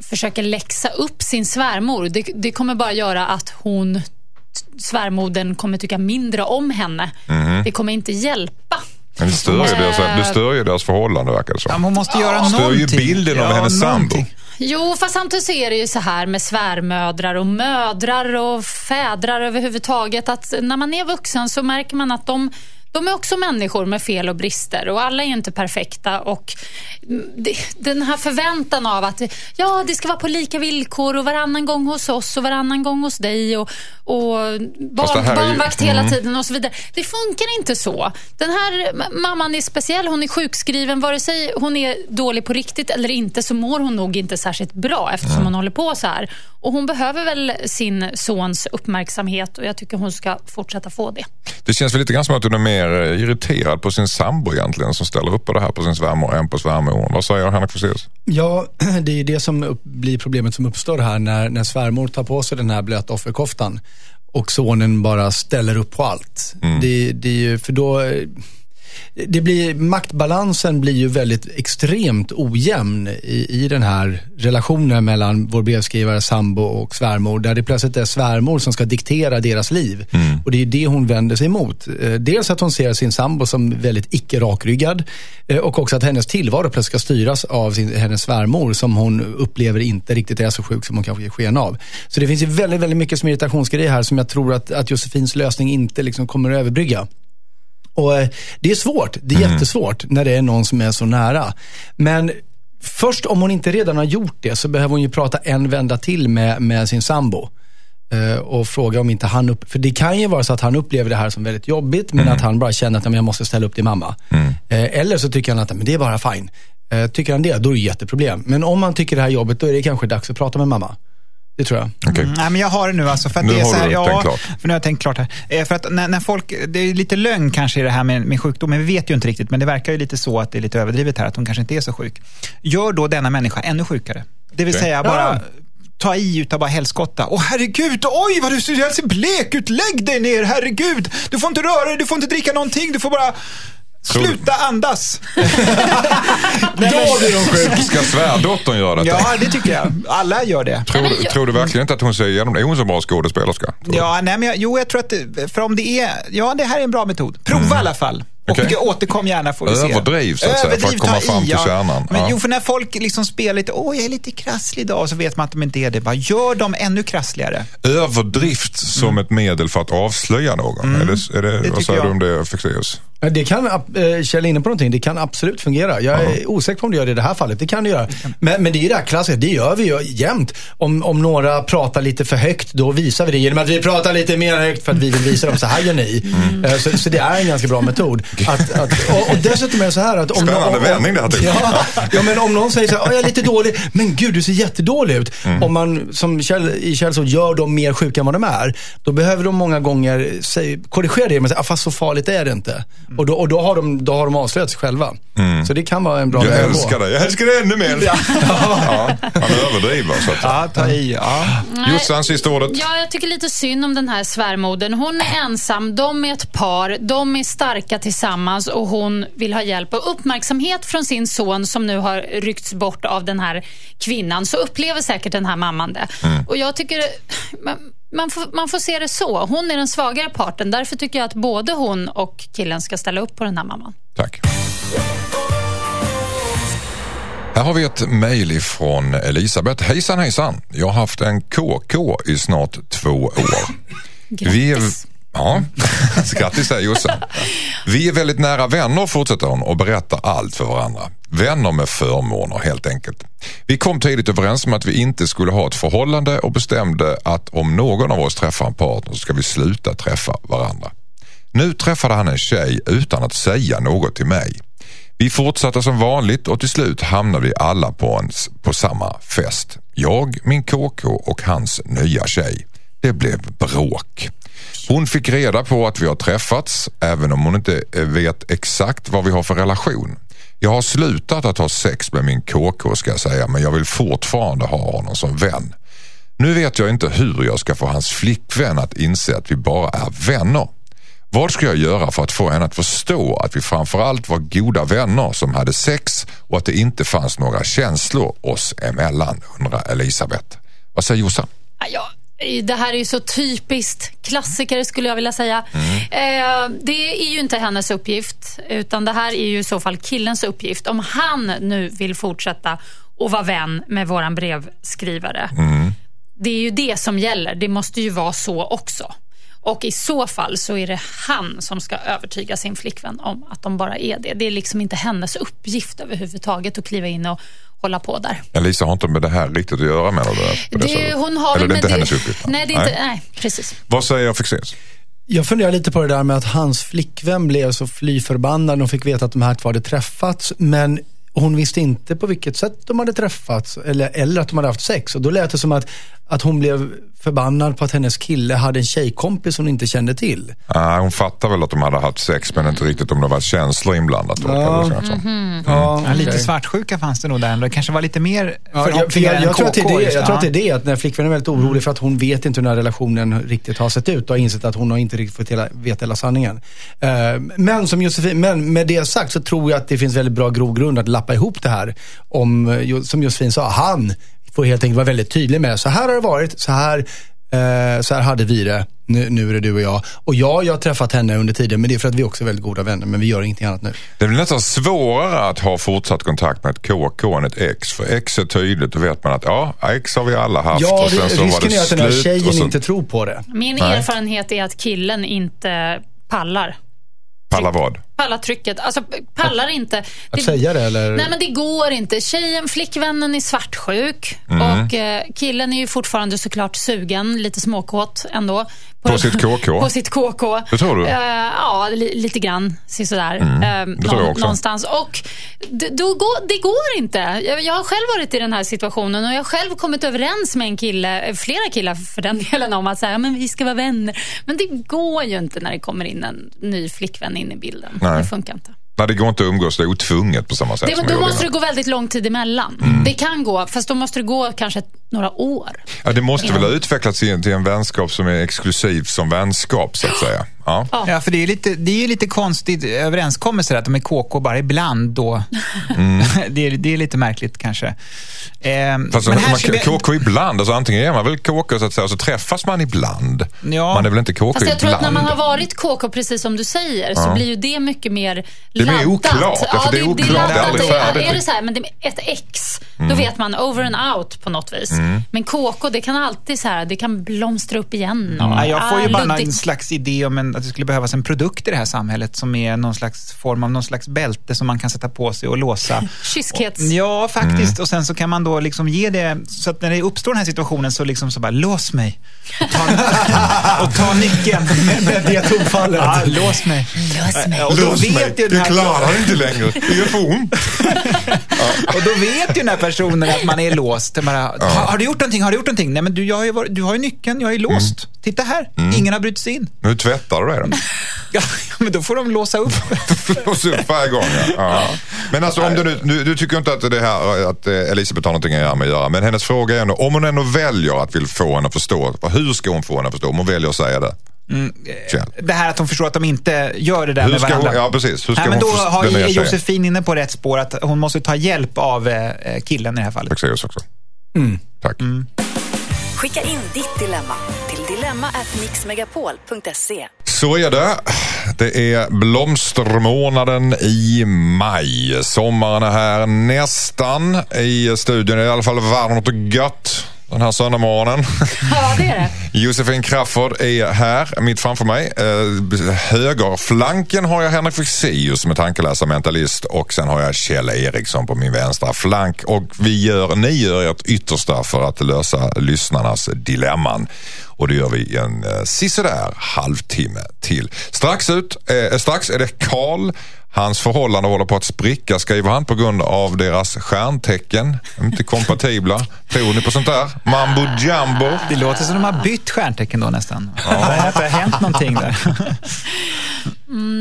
försöker läxa upp sin svärmor. Det, det kommer bara göra att hon, svärmodern, kommer tycka mindre om henne. Mhm. Det kommer inte hjälpa. Men det stör ju deras, det stör ju deras förhållande verkar det Ja, som. hon måste göra Stör ju bilden av hennes sambo. någonting. Jo, fast samtidigt så är det ju så här med svärmödrar och mödrar och fädrar överhuvudtaget att när man är vuxen så märker man att de de är också människor med fel och brister och alla är inte perfekta. Och den här förväntan av att ja, det ska vara på lika villkor och varannan gång hos oss och varannan gång hos dig och, och barn, ju- barnvakt hela mm. tiden och så vidare. Det funkar inte så. Den här mamman är speciell, hon är sjukskriven. Vare sig hon är dålig på riktigt eller inte så mår hon nog inte särskilt bra eftersom Mm. hon håller på så här. Och hon behöver väl sin sons uppmärksamhet och jag tycker hon ska fortsätta få det. Det känns väl lite grann som att hon är mer eh, irriterad på sin sambo egentligen som ställer upp på det här på sin svärmor än på svärmoren. Vad säger Henrik Fexeus? Ja, [clears throat] det är det som upp, blir problemet som uppstår här när, när svärmor tar på sig den här blöta offerkoftan och sonen bara ställer upp på allt. Det, det är ju, för då, eh, det blir, maktbalansen blir ju väldigt extremt ojämn i, i den här relationen mellan vår brevskrivare, sambo och svärmor. Där det plötsligt är svärmor som ska diktera deras liv. Och det är det hon vänder sig emot. Eh, Dels att hon ser sin sambo som väldigt icke rakryggad eh, och också att hennes tillvaro plötsligt ska styras av sin, hennes svärmor som hon upplever inte riktigt är så sjuk som hon kanske ger sken av. Så det finns ju väldigt, väldigt mycket som irritationsgrejer här som jag tror att, att Josefins lösning inte liksom kommer att överbrygga. Och eh, Det är svårt, det är jättesvårt när det är någon som är så nära. Men först om hon inte redan har gjort det så behöver hon ju prata en vända till med, med sin sambo. Eh, och fråga om inte han upp... För det kan ju vara så att han upplever det här som väldigt jobbigt men att han bara känner att "Nej, men jag måste ställa upp till mamma. Eh, eller så tycker han att "Nej, men det är bara fine. Tycker han det, då är det jätteproblem. Men om han tycker det här jobbet, då är det kanske dags att prata med mamma. Det tror jag. Okej. Mm, nej, men jag har det nu alltså. För att Nu det är har så här, du ja, tänkt klart. För nu har jag tänkt klart här. Eh, För att när, när folk, det är lite lögn kanske i det här med, med sjukdomen. Vi vet ju inte riktigt, men det verkar ju lite så att det är lite överdrivet här, att hon kanske inte är så sjuk. Gör då denna människa ännu sjukare. Det vill Okej. säga bara Ja. ta i utav bara helskotta. Åh herregud, oj vad du ser blek ut, lägg dig ner, herregud. Du får inte röra dig, du får inte dricka någonting, du får bara sluta andas. Då blir de sjuka. Ska svärdottern göra detta? Ja, det tycker jag. Alla gör det. Tror, du- tror du verkligen inte att hon ser igenom det? Är hon så bra skådespelerska? Ja, nej, men jag, jo, jag tror att, det- för om det är, ja det här är en bra metod. Prova i alla fall. Och Okej. återkom gärna får vi se. Överdriv, så att säga, för att komma fram till ja. kärnan. Men, Ja. Jo, för när folk liksom spelar lite, åh jag är lite krasslig idag, så vet man att de inte är det. Bara gör dem ännu krassligare. Överdrift som ett medel för att avslöja någon. Är det, är det, vad säger du jag. om det, Fexeus? Det kan, äh, Kjell är inne på någonting, det kan absolut fungera. Jag är osäker på om det gör det i det här fallet. Det kan det göra. Men, men det är ju det här klassiska, det gör vi ju jämt. Om, om några pratar lite för högt, då visar vi det genom att vi pratar lite mer högt för att vi vill visa dem, så här gör ni. Eh, Så, så det är en ganska bra metod. Att, att, [laughs] och, och dessutom är det så här att... Om Spännande om, om, vändning det jag. ja, ja, men om någon säger så här, "Åh, jag är lite dålig, men gud du ser jättedålig ut. Om man, som Kjell, i Kjells ord, gör dem mer sjuka än vad de är, då behöver de många gånger säg, korrigera det att säga, "Ah, fast så farligt är det inte. Och, då, och då, har de, då har de avslöjat sig själva. Så det kan vara en bra Jag älskar dig, jag älskar dig ännu mer. Ja. han överdriver så att. Ja, ta i. Ja. Jossan, sista ordet. Ja, jag tycker lite synd om den här svärmodern. Hon är ensam, de är ett par, de är starka tillsammans och hon vill ha hjälp och uppmärksamhet från sin son som nu har ryckts bort av den här kvinnan. Så upplever säkert den här mamman det. Och jag tycker man, man, får, man får se det så. Hon är den svagare parten. Därför tycker jag att både hon och killen ska ställa upp på den här mamman. Tack. Här har vi ett mejl från Elisabeth. Hejsan hejsan. Jag har haft en KK i snart två år. Vi är, Ja, [laughs] grattis säger Jossan. Vi är väldigt nära vänner fortsätter hon och berättar allt för varandra. Vänner med förmåner helt enkelt. Vi kom tidigt överens om att vi inte skulle ha ett förhållande och bestämde att om någon av oss träffar en partner så ska vi sluta träffa varandra. Nu träffade han en tjej utan att säga något till mig. Vi fortsatte som vanligt och till slut hamnade vi alla på, en, på samma fest. Jag, min KK och hans nya tjej. Det blev bråk. Hon fick reda på att vi har träffats även om hon inte eh, vet exakt vad vi har för relation. Jag har slutat att ha sex med min KK ska jag säga men jag vill fortfarande ha honom som vän. Nu vet jag inte hur jag ska få hans flickvän att inse att vi bara är vänner. Vad ska jag göra för att få henne att förstå att vi framförallt var goda vänner som hade sex och att det inte fanns några känslor oss emellan, undrar Elisabeth. Vad säger Jossan? Ja, det här är ju så typiskt klassiker skulle jag vilja säga. Eh, det är ju inte hennes uppgift, utan det här är ju i så fall killens uppgift. Om han nu vill fortsätta att vara vän med våran brevskrivare. Det är ju det som gäller. Det måste ju vara så också. Och i så fall så är det han som ska övertyga sin flickvän om att de bara är det. Det är liksom inte hennes uppgift överhuvudtaget att kliva in och hålla på där. Elisa har inte med det här riktigt att göra menar du? det Det, hon har Eller det är inte med hennes uppgift? Nej, det är inte, nej, precis. Vad säger Fexeus? Jag funderar lite på det där med att hans flickvän blev så fly förbannad. De fick veta att de här två hade träffats. Men hon visste inte på vilket sätt de hade träffats eller, eller att de hade haft sex. Och då lät det som att, att hon blev förbannad på att hennes kille hade en tjejkompis hon inte kände till. Ah, hon fattar väl att de hade haft sex men inte riktigt om det var känslor inblandat. jag det som. Mhm. Ja, Ja, lite svartsjuka fanns det nog där ändå. Det kanske var lite mer Ja, jag, för förhoppningar jag, än jag, tror att det är det, jag tror ja. att det är det, att när flickvännen är väldigt orolig för att hon vet inte hur den här relationen riktigt har sett ut och har insett att hon har inte riktigt fått hela, vet hela sanningen. Eh, Men som Josefin, men med det sagt så tror jag att det finns väldigt bra grogrund att lappa ihop det här. Om, eh, som Josefin sa, han får helt enkelt vara väldigt tydlig med, så här har det varit, så här, eh, så här hade vi det, nu, nu är det du och jag. Och ja, jag har träffat henne under tiden, men det är för att vi också är väldigt goda vänner, men vi gör ingenting annat nu. Det blir nästan svårare att ha fortsatt kontakt med ett KK än ett ex. För ex är tydligt, då vet man att ja, ex har vi alla haft. Ja, och sen så var risken det är att den här slut tjejen så inte tror på det. Min Nej. erfarenhet är att killen inte pallar. Pallar vad? Pallar trycket. Alltså pallar inte. Att Det- säga det eller? Nej men det går inte. Tjejen, flickvännen är svartsjuk Mm. och eh, killen är ju fortfarande såklart sugen, lite småkåt ändå. På sitt KK? På sitt KK. Det tror du? Eh, ja, li, lite grann. sådär. Mm, det tror jag också. Någonstans. Och det, går, det går inte. Jag, jag har själv varit i den här situationen och jag har själv kommit överens med en kille, eh, flera killar för den [laughs] delen, om att säga, men vi ska vara vänner. Men det går ju inte när det kommer in en ny flickvän in i bilden. Nej. Det funkar inte. Nej, det går inte att umgås. Det är otvunget på samma sätt Det, då måste det innan. gå väldigt lång tid emellan. Mm. Det kan gå, fast då måste det gå kanske några år. Ja, det måste väl ha utvecklats till en vänskap som är exklusiv som vänskap, så att säga. Ja. Ja, för det är lite, det är ju lite konstigt överenskommelse att de är KK bara ibland då. [laughs] det, är, det är lite märkligt kanske. Ehm, Fast men man, vi- KK ibland, alltså antingen är man väl KK så att säga, och så träffas man ibland. Ja. Man är väl inte KK Fast jag tror att när ibland. man har varit KK, precis som du säger, så blir ju det mycket mer Det är mer laddat. oklart, ja, för det är oklart, det är laddat. aldrig Det är- färdigt. Är det så här, men det är ett Då vet man over and out på något vis. Men KK, det kan alltid så här, det kan blomstra upp igen. Och, Ja, jag får ju ah, bara luddigt. en slags idé om en, att det skulle behövas en produkt i det här samhället som är någon slags form av någon slags bälte som man kan sätta på sig och låsa. [laughs] Kyskhets... Ja, faktiskt. Och sen så kan man då liksom ge det, så att när det uppstår den här situationen så liksom så bara, lås mig. Och ta, [laughs] och ta nyckeln. Med det tonfallet. Ja, [laughs] lås mig. Lås mig. Och då Lås mig, vet ju den du klarar inte längre. Det gör för ont. och då vet ju den här personen att man är låst. Det Bara, har, har du gjort någonting? Har du gjort någonting? Nej, men du, jag har ju, varit, du har ju nyckeln, jag är låst. Titta här, ingen har brutit sig in. Nu tvättar du dig då. [laughs] Ja, men då får de låsa upp. [laughs] Lås upp varje gång. Ja. Ja. Men alltså om du nu, du, du tycker inte att det här att eh, Elisabeth har någonting med att göra, men hennes fråga är ändå, om hon ändå väljer att vill få henne att förstå, hur ska hon få henne att förstå? Om hon väljer att säga det. Kjell. Det här att hon förstår att de inte gör det där Hur med ska hon- varandra. ja, precis. Hur ska Nej, men då har tjejen? Josefin inne på rätt spår att hon måste ta hjälp av eh, killen i det här fallet. Fexeus också. Tack. Skicka in ditt dilemma till dilemma@mixmegapol.se. Så är det. Det är blomstermånaden i maj. Sommaren är här nästan. I studion är det i alla fall varmt och gött den här söndagmorgonen. Ja, det är det. [laughs] Josefin Crafoord är här mitt framför mig. Eh, högerflanken har jag Henrik Fexeus som är tankeläsare, mentalist och sen har jag Kjell Eriksson på min vänstra flank. Och vi gör, ni gör ert yttersta för att lösa lyssnarnas dilemman. Och det gör vi i en eh, sisådär halvtimme till. Strax ut, eh, strax är det Karl. Hans förhållande håller på att spricka skriver han på grund av deras stjärntecken. Inte kompatibla. [laughs] Tror ni på sånt där? Mambo jumbo. Det låter som de har bytt stjärntecken då nästan. Ja. [laughs] Det har hänt någonting där.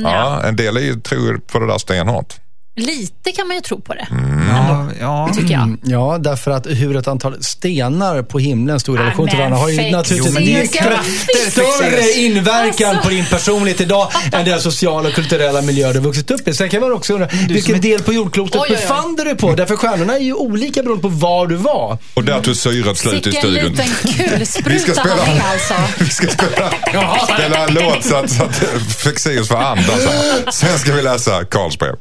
Ja, en del är ju, tror på det där stenhårt. Lite kan man ju tro på det, Ja, ja. tycker jag. Mm, Ja, därför att hur ett antal stenar på himlen stod i relation till varandra har ju naturligtvis Jo, större inverkan Alltså. på din personlighet idag [laughs] än den sociala och kulturella miljö du har vuxit upp i. Sen kan man också undra, vilken del på jordklotet Oj, oj, oj. befann du dig på? Därför stjärnorna är ju olika beroende på var du var. Och där tog syret slut i Vilken studion. liten Vi ska kulspruta spela, han är alltså. [laughs] vi ska spela, spela en låt så att, så att Fexeus får andas. Sen ska vi läsa Karls brev.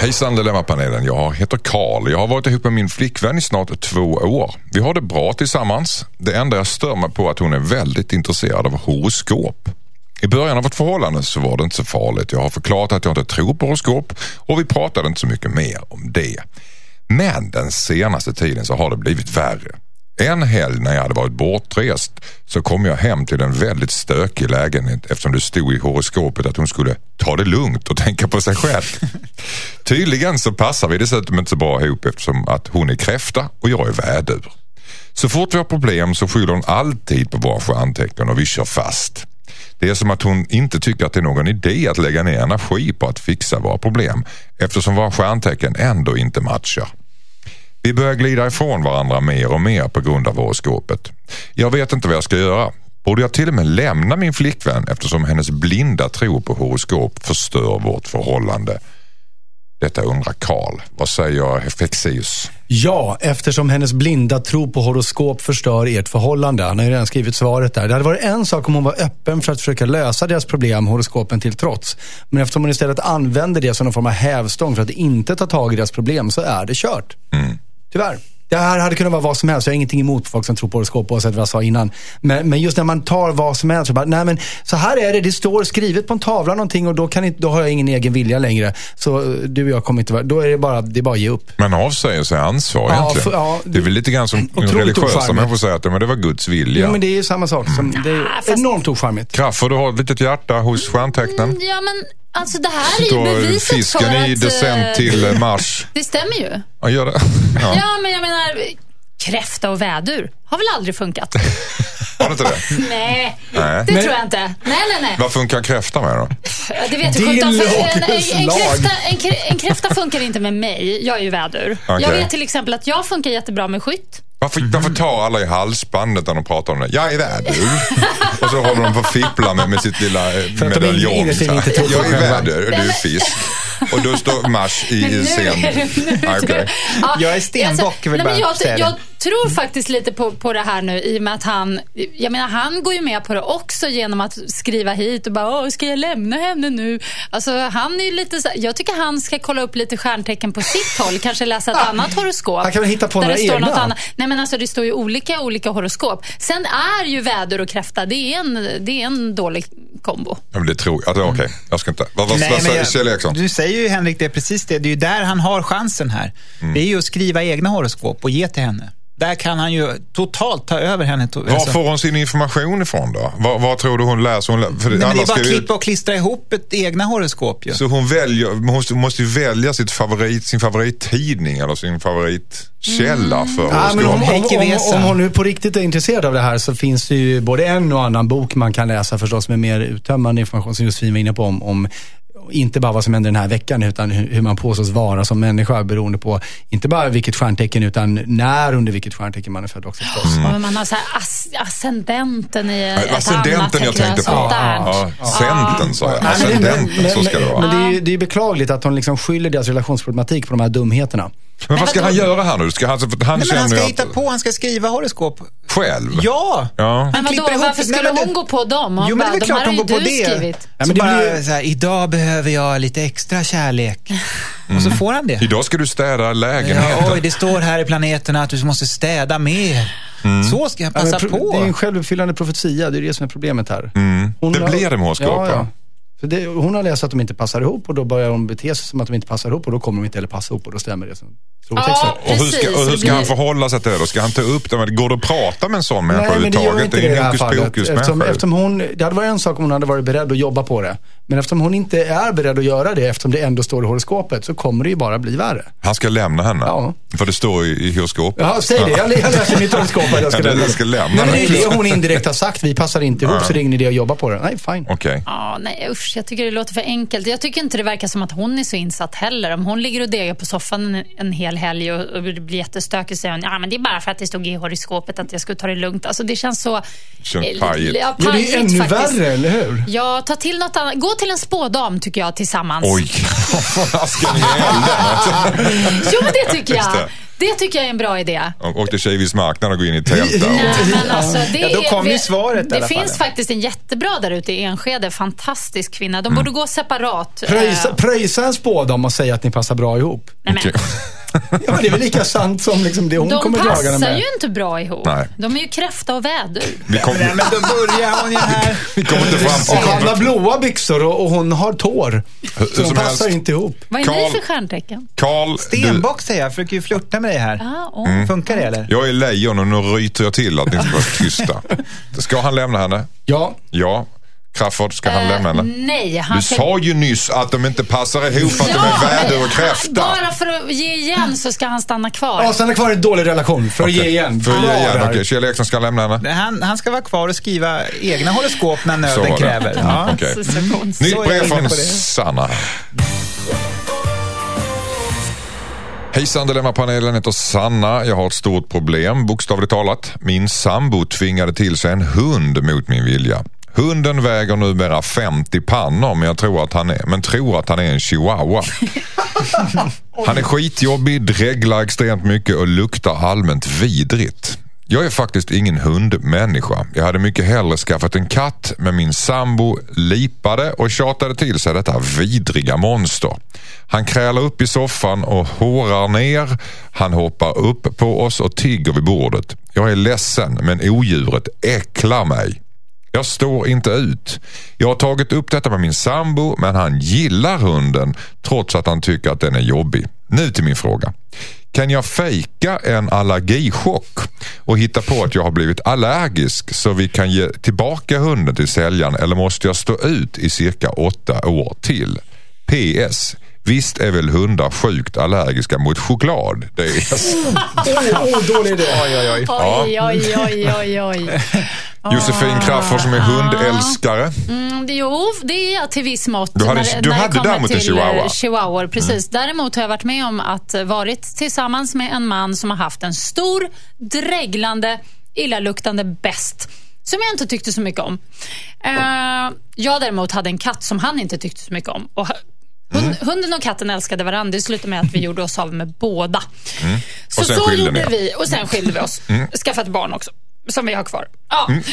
Hejsan Dilemmapanelen, jag heter Karl. Jag har varit ihop med min flickvän i snart två år. Vi har det bra tillsammans. Det enda jag stör mig på är att hon är väldigt intresserad av horoskop. I början av vårt förhållande så var det inte så farligt. Jag har förklarat att jag inte tror på horoskop och vi pratade inte så mycket mer om det. Men den senaste tiden så har det blivit värre. En helg när jag hade varit bortrest så kom jag hem till en väldigt stökig lägenhet eftersom det stod i horoskopet att hon skulle ta det lugnt och tänka på sig själv. [laughs] Tydligen så passar vi dessutom inte så bra ihop eftersom att hon är kräfta och jag är vädur. Så fort vi har problem så skyller hon alltid på våra stjärntecken och vi kör fast. Det är som att hon inte tycker att det är någon idé att lägga ner energi på att fixa våra problem eftersom våra stjärntecken ändå inte matchar. Vi börjar glida ifrån varandra mer och mer på grund av horoskopet. Jag vet inte vad jag ska göra. Borde jag till och med lämna min flickvän eftersom hennes blinda tro på horoskop förstör vårt förhållande? Detta undrar Karl. Vad säger Fexeus? Ja, eftersom hennes blinda tro på horoskop förstör ert förhållande. Han har ju redan skrivit svaret där. Det hade varit en sak om hon var öppen för att försöka lösa deras problem, horoskopen till trots. Men eftersom hon istället använder det som någon form av hävstång för att inte ta tag i deras problem så är det kört. Tyvärr. Det här hade kunnat vara vad som helst. Jag har ingenting emot folk som tror på horoskop oavsett vad jag sa innan. Men, men just när man tar vad som helst. Så, bara, nej, men så här är det. Det står skrivet på en tavla någonting och då, kan inte, då har jag ingen egen vilja längre. Så eh, du och jag kommer inte vara... Då är det bara, det är bara att ge upp. Men avsäger sig ansvar Ja, egentligen. för- ja, det är väl lite grann som religiösa människor säger att men det var Guds vilja. Jo, men det är ju samma sak. Som, det är fast- enormt ocharmigt. Kraffer, du har ett litet hjärta hos stjärntecknen. Ja, men alltså det här är ju beviset för i att... decent eh, till eh, mars. [laughs] Det stämmer ju. Ja, gör det. [laughs] Ja. Ja, men jag menar, kräfta och vädur har väl aldrig funkat? [laughs] det inte det? Nej, Nej. det tror jag inte. Nej, nej, nej. Vad funkar en kräfta med då? Det vet du sjutton. En, en, kräfta, en, en kräfta funkar inte med mig. Jag är ju vädur. Okej. Jag vet till exempel att jag funkar jättebra med skytt. Varför, varför tar alla i halsbandet när de pratar om det? Jag är vädur. och så håller de på att fippla med, med sitt lilla eh, medaljong. Jag är vädur och du är fisk. Och då står Mars i scen. Ah, det- Ja, Jag är stenbock, alltså, vill nej, men bara jag, säga jag tror faktiskt lite på, på det här nu i och med att han, jag menar han går ju med på det också genom att skriva hit och bara, Åh, ska jag lämna henne nu? Alltså han är ju lite så, jag tycker han ska kolla upp lite stjärntecken på sitt håll, kanske läsa ett annat horoskop. Han kan väl hitta på några det står egna? något annat. Nej men alltså det står ju olika, olika horoskop. Sen är ju väder och kräfta, det är en, det är en dålig kombo. Ja, men det tror jag. Okej, jag ska inte. Vad, vad, Nej, vad jag- Kjell Eriksson? Du säger ju Henrik, det är precis det. Det är ju där han har chansen här. Mm. Det är ju att skriva egna horoskop och ge till henne. Där kan han ju totalt ta över henne. Var alltså- får hon sin information ifrån då? Var, var tror du hon läser? Hon lä- för Nej, men det är bara skriver- klippa och klistra ihop ett egna horoskop ju. Så hon väljer, hon måste, måste ju välja sitt favorit, sin favorittidning eller sin favoritkälla för Ja, men om, om, horoskop. Om, om hon nu på riktigt är intresserad av det här så finns det ju både en och annan bok man kan läsa förstås med mer uttömmande information som Josefin var inne på om, om inte bara vad som händer den här veckan utan hur, man påstås vara som människa beroende på inte bara vilket stjärntecken utan när under vilket stjärntecken man är född också förstås. Mm. Och man har så här as, ascendenten i ett annat Ascendenten jag tecken, tänkte på. Ja, sa jag. Ascendenten, så ska det vara. Men det är ju det är beklagligt att hon liksom skyller deras relationsproblematik på de här dumheterna. Men vad ska Men han göra här nu? Ska han, han Nej, men känner han ska att- hitta på, han ska skriva horoskop. själv. Ja! Ja. Men vadå, varför Nej, skulle men det- hon gå på dem? Hon Jo, men det är väl klart de hon går på det. skrivit. Ja, så men det bara blir så här, idag behöver jag lite extra kärlek. Och så får han det. Idag ska du städa Ja, lägenheten. oj, det står här i planeterna att du måste städa mer. Så ska jag Ja, men passa pro- på. Det är en självuppfyllande profetia, det är det som är problemet här. Hon Det har- blir det med horoskop, ja, ja. För det, Hon har läst att de inte passar ihop och då börjar de bete sig som att de inte passar ihop och då kommer de inte heller passa ihop och då stämmer det. Ja, Och hur ska, och hur det ska han förhålla sig till det då? Ska han ta upp det? Men Går det att prata med en sån människa Nej, men det gör överhuvudtaget? inte Det det i är det en här hokus fallet. pokus Eftersom, eftersom hon, det hade varit en sak om hon hade varit beredd att jobba på det. Men eftersom hon inte är beredd att göra det, eftersom det ändå står i horoskopet, så kommer det ju bara bli värre. Han ska lämna henne. Ja. För det står i, i horoskopet. Ja, säg det. Jag, jag läser mitt horoskop att jag ska Ja, det- lämna. jag ska lämna Nej, men det är det. det hon indirekt har sagt. Vi passar inte ihop, så det är ingen idé att jobba på det. Nej, fine. Okej. Ja, nej usch, jag tycker det låter för enkelt. Jag tycker inte det verkar som att hon är så insatt heller. Om hon ligger och degar på soffan en, en hel helg och, och det blir jättestökigt säger hon, ja men det är bara för att det stod i horoskopet att jag skulle ta det lugnt. Alltså det känns så... Känns eh, pajigt. Ja, Ja, det är ännu faktiskt. värre, eller hur? Ja, ta till något annat. Gå till en spådam tycker jag tillsammans. Oj, [laughs] vad ska ni i elden? [laughs] Jo, men det tycker Just jag. det. Det tycker jag är en bra idé. Och åkte Kivis marknad och gå in i tält där. Men [laughs] alltså, det Ja, då är- kom ju vi- svaret i Det alla finns fall. faktiskt en jättebra där ute i Enskede. Fantastisk kvinna. De borde gå separat. Pröjsa, Eh, pröjsa en spådam och säga att ni passar bra ihop. nej, men, Ja, men det är väl lika sant som liksom det hon de kommer dragande passar med. ju inte bra ihop. Nej. De är ju kräfta och vädur. Vi kom, Nej, men då börjar hon ju här. vi kommer inte fram Och han har blåa byxor och, och hon har tår. Hur Så de passar helst. inte ihop. Vad är Karl- ni för stjärntecken? Karl, du, Stenbock säger jag, försöker ju flirta med dig här. Ah. Mm. Funkar det eller? jag är lejon och nu ryter jag till att ni ska vara tysta. Ska han lämna henne? Ja, Ja. Crafoord, ska han Eh, lämna henne? Nej, han Du sa ju nyss att de inte passar ihop att de är väder och kräfta. Bara för att ge igen så ska han stanna kvar. ja stanna kvar i en dålig relation för att ge igen. För att ge igen, okej. Kjell Eriksson ska lämna henne? Han, han ska vara kvar och skriva egna horoskop när Så nöden det. kräver. Ja. Okej. Så, så konstigt. Nytt brev från. Sanna. Hejsan Dilemmapanelen heter Sanna. Jag har ett stort problem, bokstavligt talat. Min sambo tvingade till sig en hund mot min vilja. Hunden väger numera 50 pannor men jag tror att han är, men tror att han är en chihuahua. [laughs] Han är skitjobbig, dreglar extremt mycket och luktar allmänt vidrigt. Jag är faktiskt ingen hundmänniska. Jag hade mycket hellre skaffat en katt men min sambo lipade och tjatade till sig detta vidriga monster. Han krälar upp i soffan och hårar ner. Han hoppar upp på oss och tigger vid bordet. Jag är ledsen men odjuret äcklar mig. Jag står inte ut. Jag har tagit upp detta med min sambo men han gillar hunden trots att han tycker att den är jobbig. Nu till min fråga. Kan jag fejka en allergichock och hitta på att jag har blivit allergisk så vi kan ge tillbaka hunden till säljaren eller måste jag stå ut i cirka åtta år till? PS. Visst är väl hundar sjukt allergiska mot choklad? DS. Åh, åh, dålig idé. Oj, oj. Oj, oj, oj, oj, oj. Josefin Crafoord som är hundälskare. Mm, det- jo, det är jag till viss mått. Du hade- när, du när hade däremot en till, chihuahua. Mm. eh, chihuahuor. Precis. Däremot har jag varit med om att eh, varit tillsammans med en man som har haft en stor, dreglande, illaluktande bäst som jag inte tyckte så mycket om. Eh, jag däremot hade en katt som han inte tyckte så mycket om. Och Mm. Hunden och katten älskade varandra. Det slutade med att vi [laughs] gjorde oss av med båda. Så, Mm. Så skilde gjorde vi och sen skilde vi oss. Skaffade barn också. Som vi har kvar. Ja. Mm. [laughs]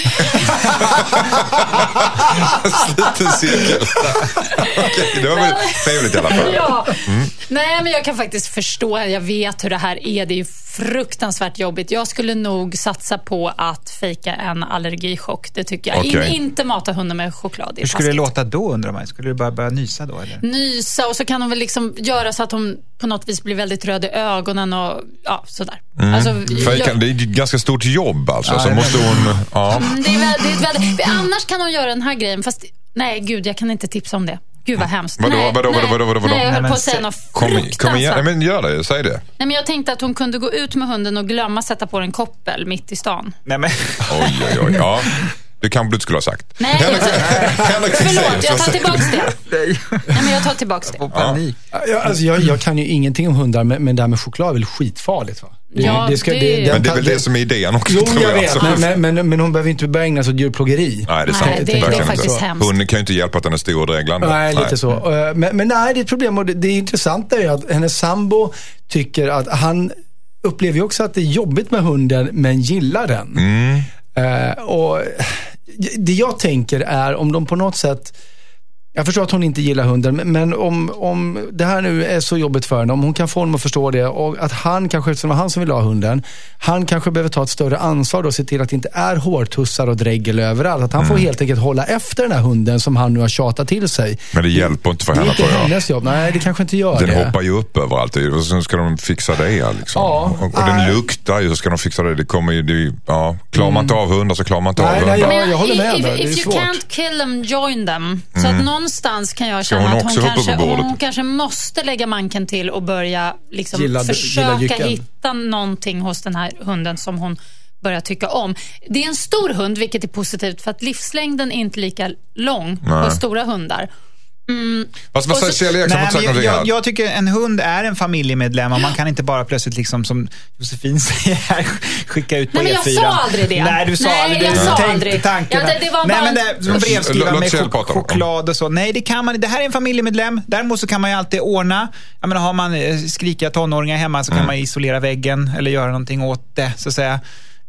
Liten cirkel. Okej, det var väl trevligt i alla fall. Ja. Mm. Nej, men jag kan faktiskt förstå. Jag vet hur det här är. Det är ju fruktansvärt jobbigt. Jag skulle nog satsa på att fejka en allergichock. Det tycker jag. Okej. In, inte mata hunden med choklad. Hur skulle det låta då undrar man? Skulle du bara börja nysa då eller? Nysa och så kan hon väl liksom göra så att hon på något vis blir väldigt röd i ögonen och ja, sådär. Mm. Alltså, jag- det är ett ganska stort jobb alltså. Så är måste hon... Ja. Mm, Det är väldigt, väldigt, annars kan hon göra den här grejen, fast nej gud, jag kan inte tipsa om det. Gud vad hemskt. Vadå, nej, vadå, nej, vadå, vadå, vadå? Nej, jag höll på att säga något Kom, i- kom igen, fruktansvärt. Nej, men gör det. Säg det. Nej, men jag tänkte att hon kunde gå ut med hunden och glömma sätta på en koppel mitt i stan. Nej, men, Oj, oj, oj. Ja. [laughs] Det kanske du inte skulle ha sagt. Nej, Henrik- [laughs] jag- Henrik Förlåt, jag tar tillbaks du? det. [laughs] Nej, men jag tar tillbaks det. får panik. Jag, alltså, jag, jag kan ju ingenting om hundar, men, men det här med choklad är väl skitfarligt va? Det, Ja, det- Men det är väl det som är idén också. Jo, tror jag vet, alltså. men, men, men, men hon behöver inte börja ägna sig åt djurplågeri. Nej, det är sant. Nej, det- det är faktiskt hemskt. Hunden kan ju inte hjälpa att den är stor och dreglande. Nej, lite så. Eh, Men, men nej, det är ett problem och det, det intressanta är att hennes sambo tycker att han upplever ju också att det är jobbigt med hunden, men gillar den. Mm. Eh, och det jag tänker är om de på något sätt jag förstår att hon inte gillar hunden, men- om, om det här nu är så jobbigt för henne, om hon kan få honom att förstå det och att han kanske, eftersom det var han som ville ha hunden, han kanske behöver ta ett större ansvar då och se till att det inte är hårtussar och dregel överallt. Att han får helt enkelt hålla efter den här hunden som han nu har tjatat till sig. Men det hjälper inte för Det är henne inte tror jag. hennes jobb. Nej, det kanske inte gör Den det. hoppar ju upp överallt och sen ska de fixa det. Liksom. Ja, och, och den luktar ju, så ska de fixa det. det, kommer ju, det ja, klarar man inte av hundar så klarar man inte Nej, av nej, hundar. Ja, jag håller med if. Det är if you svårt. can't kill them, join them. Så att någonstans kan jag känna hon att hon kanske, hon kanske måste lägga manken till och börja liksom Gilla- gilla försöka jycken. hitta någonting hos den här hunden som hon börjar tycka om. Det är en stor hund, vilket är positivt för att livslängden är inte lika lång Nej. på stora hundar. Fast vad Och säger Kjell Eriksson? Nej, jag, här. jag tycker en hund är en familjemedlem och man kan inte bara plötsligt, liksom, som Josefin [laughs] säger här, skicka ut på Nej, men E4. jag sa aldrig det. Nej, du sa Nej, aldrig jag det. sa Du tänkte aldrig. tanken. Ja, det- det var Nej, men en- det, som brevskrivare Låt med chok- choklad och så. Nej, det kan man Det här är en familjemedlem. Däremot så kan man ju alltid ordna. Jag menar, har man eh, skrikiga tonåringar hemma så kan Mm. man isolera väggen eller göra någonting åt det, så att säga.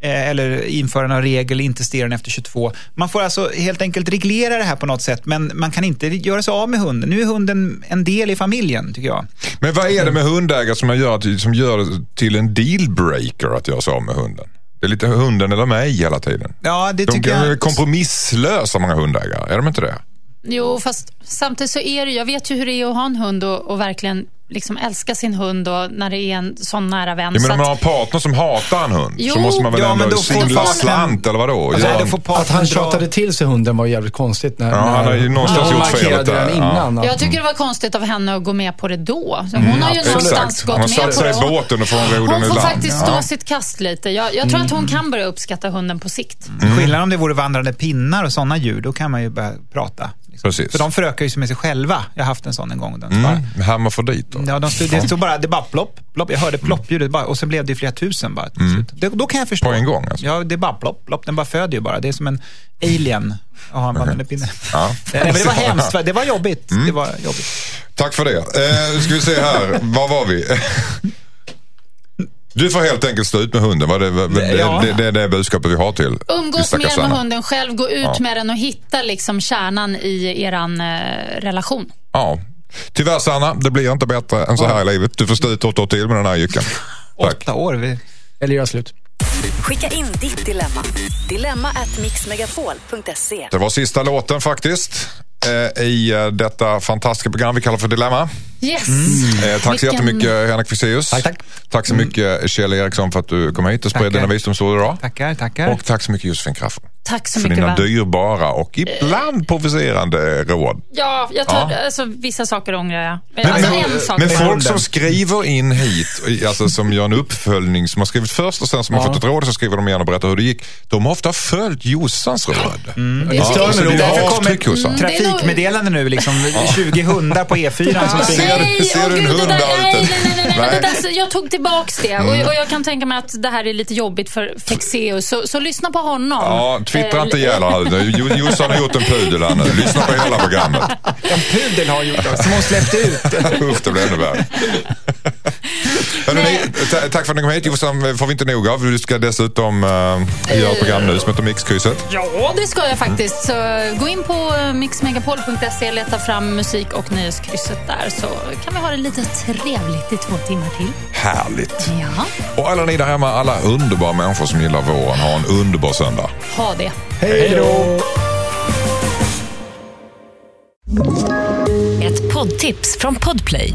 Eh, Eller införa någon regel, inte stirra den efter 22. Man får alltså helt enkelt reglera det här på något sätt, men man kan inte göra sig av med hunden. Nu är hunden en del i familjen, tycker jag. Men vad är det med hundägare som gör, att, som gör till en dealbreaker att göra sig av med hunden? Det är lite hunden eller mig hela tiden. Ja, det De tycker är jag. kompromisslösa många hundägare, är de inte det? Jo, fast samtidigt så är det, jag vet ju hur det är att ha en hund och, och verkligen liksom älska sin hund och när det är en sån nära vän. Jag så menar, om man har en partner som hatar en hund Jo. så måste man väl Ja, men ändå då får svindla partnern- slant eller vadå? Alltså, en- får Att han tjatade till sig hunden var jävligt konstigt. När, Ja, han har ju någonstans när gjort felet markerade där, den ja. jag tycker det var konstigt av henne att gå med på det då. Så hon har ju någonstans Mm, Exakt. gått Hon har med satt på sig det. i båten och får en roden Hon får land. faktiskt stå Ja. sitt kast lite. Jag, jag tror att hon kan börja uppskatta hunden på sikt. Mm. Skillnaden om det vore vandrande pinnar och sådana djur, då kan man ju börja prata. Liksom. Precis. För de förökar ju sig med sig själva. Jag har haft en sån en gång. Den bara, Mm, hermafrodit då. ja, de stod, det stod bara, det bara plopp, plopp. Jag hörde ploppljudet bara, och så blev det flera tusen bara. till slut. Det, då kan jag förstå. På en gång, alltså? Ja, det är bara plopp, plopp. Den bara föder ju bara. Det är som en alien att ha en vandrande pinne. Ja. [laughs] Nej, men det var hemskt. Det var jobbigt. Det var jobbigt. Tack för det. Eh, nu ska vi se här, var var vi? [laughs] Du får helt enkelt stå ut med hunden. Vad det, vad, det, Ja. det, det är det budskapet vi har till Umgås mer med hunden själv, gå ut Ja. med den och hitta liksom kärnan i eran eh, relation. Ja. Tyvärr Sanna, det blir inte bättre än så här i livet. Du får stå ut åtta år till med den här jycken. [laughs] Åtta år. Vi... Eller göra slut. Skicka in ditt dilemma. Dilemma at mixmegapol.se. Det var sista låten faktiskt eh, i eh, detta fantastiska program vi kallar för Dilemma. Yes. Eh, tack så Vilken- jättemycket Henrik Fexeus. Tack, tack. Tack så mycket Kjell Eriksson för att du kom hit och spred Tackar. dina visdomsord idag. Tackar, tackar. Och tack så mycket Josefin Crafoord. Tack så för mycket. dina vän. dyrbara och ibland provocerande råd. Ja, jag tar, Ja. Alltså, vissa saker ångrar jag. Men, alltså, men, en sak. men folk som skriver in hit, alltså som gör en uppföljning, som har skrivit först och sen som har fått ett råd så skriver de igen och berättar hur det gick. De har ofta följt Jossans råd. Är Ja, det ord. är Därför avtryck hos kommer nog- trafikmeddelande nu, liksom 20 hundar på E4 som springer. Nej, ser du en gud, hund där, nej, nej, nej, nej, Nej. Där, jag tog tillbaks det. Och, och jag kan tänka mig att det här är lite jobbigt för Fexeus. Så, så lyssna på honom. Ja, twittra inte ihjäl Jossan har gjort en pudel här nu. Lyssna på hela programmet. En pudel har gjort det, som hon släppte ut. [laughs] Usch, det blir ännu värre. Hörrni, ta- tack för att ni kom hit. Jossan får vi inte nog av. Du ska dessutom uh, göra ett program nu som heter Mixkrysset. Ja, det ska jag faktiskt. Så gå in på mixmegapol.se, leta fram musik och nöjeskrysset där så kan vi ha det lite trevligt i två timmar till. Härligt. Ja, Och alla ni där hemma, alla underbara människor som gillar våren, ha en underbar söndag. ha det. Hej då! Ett poddtips från Podplay.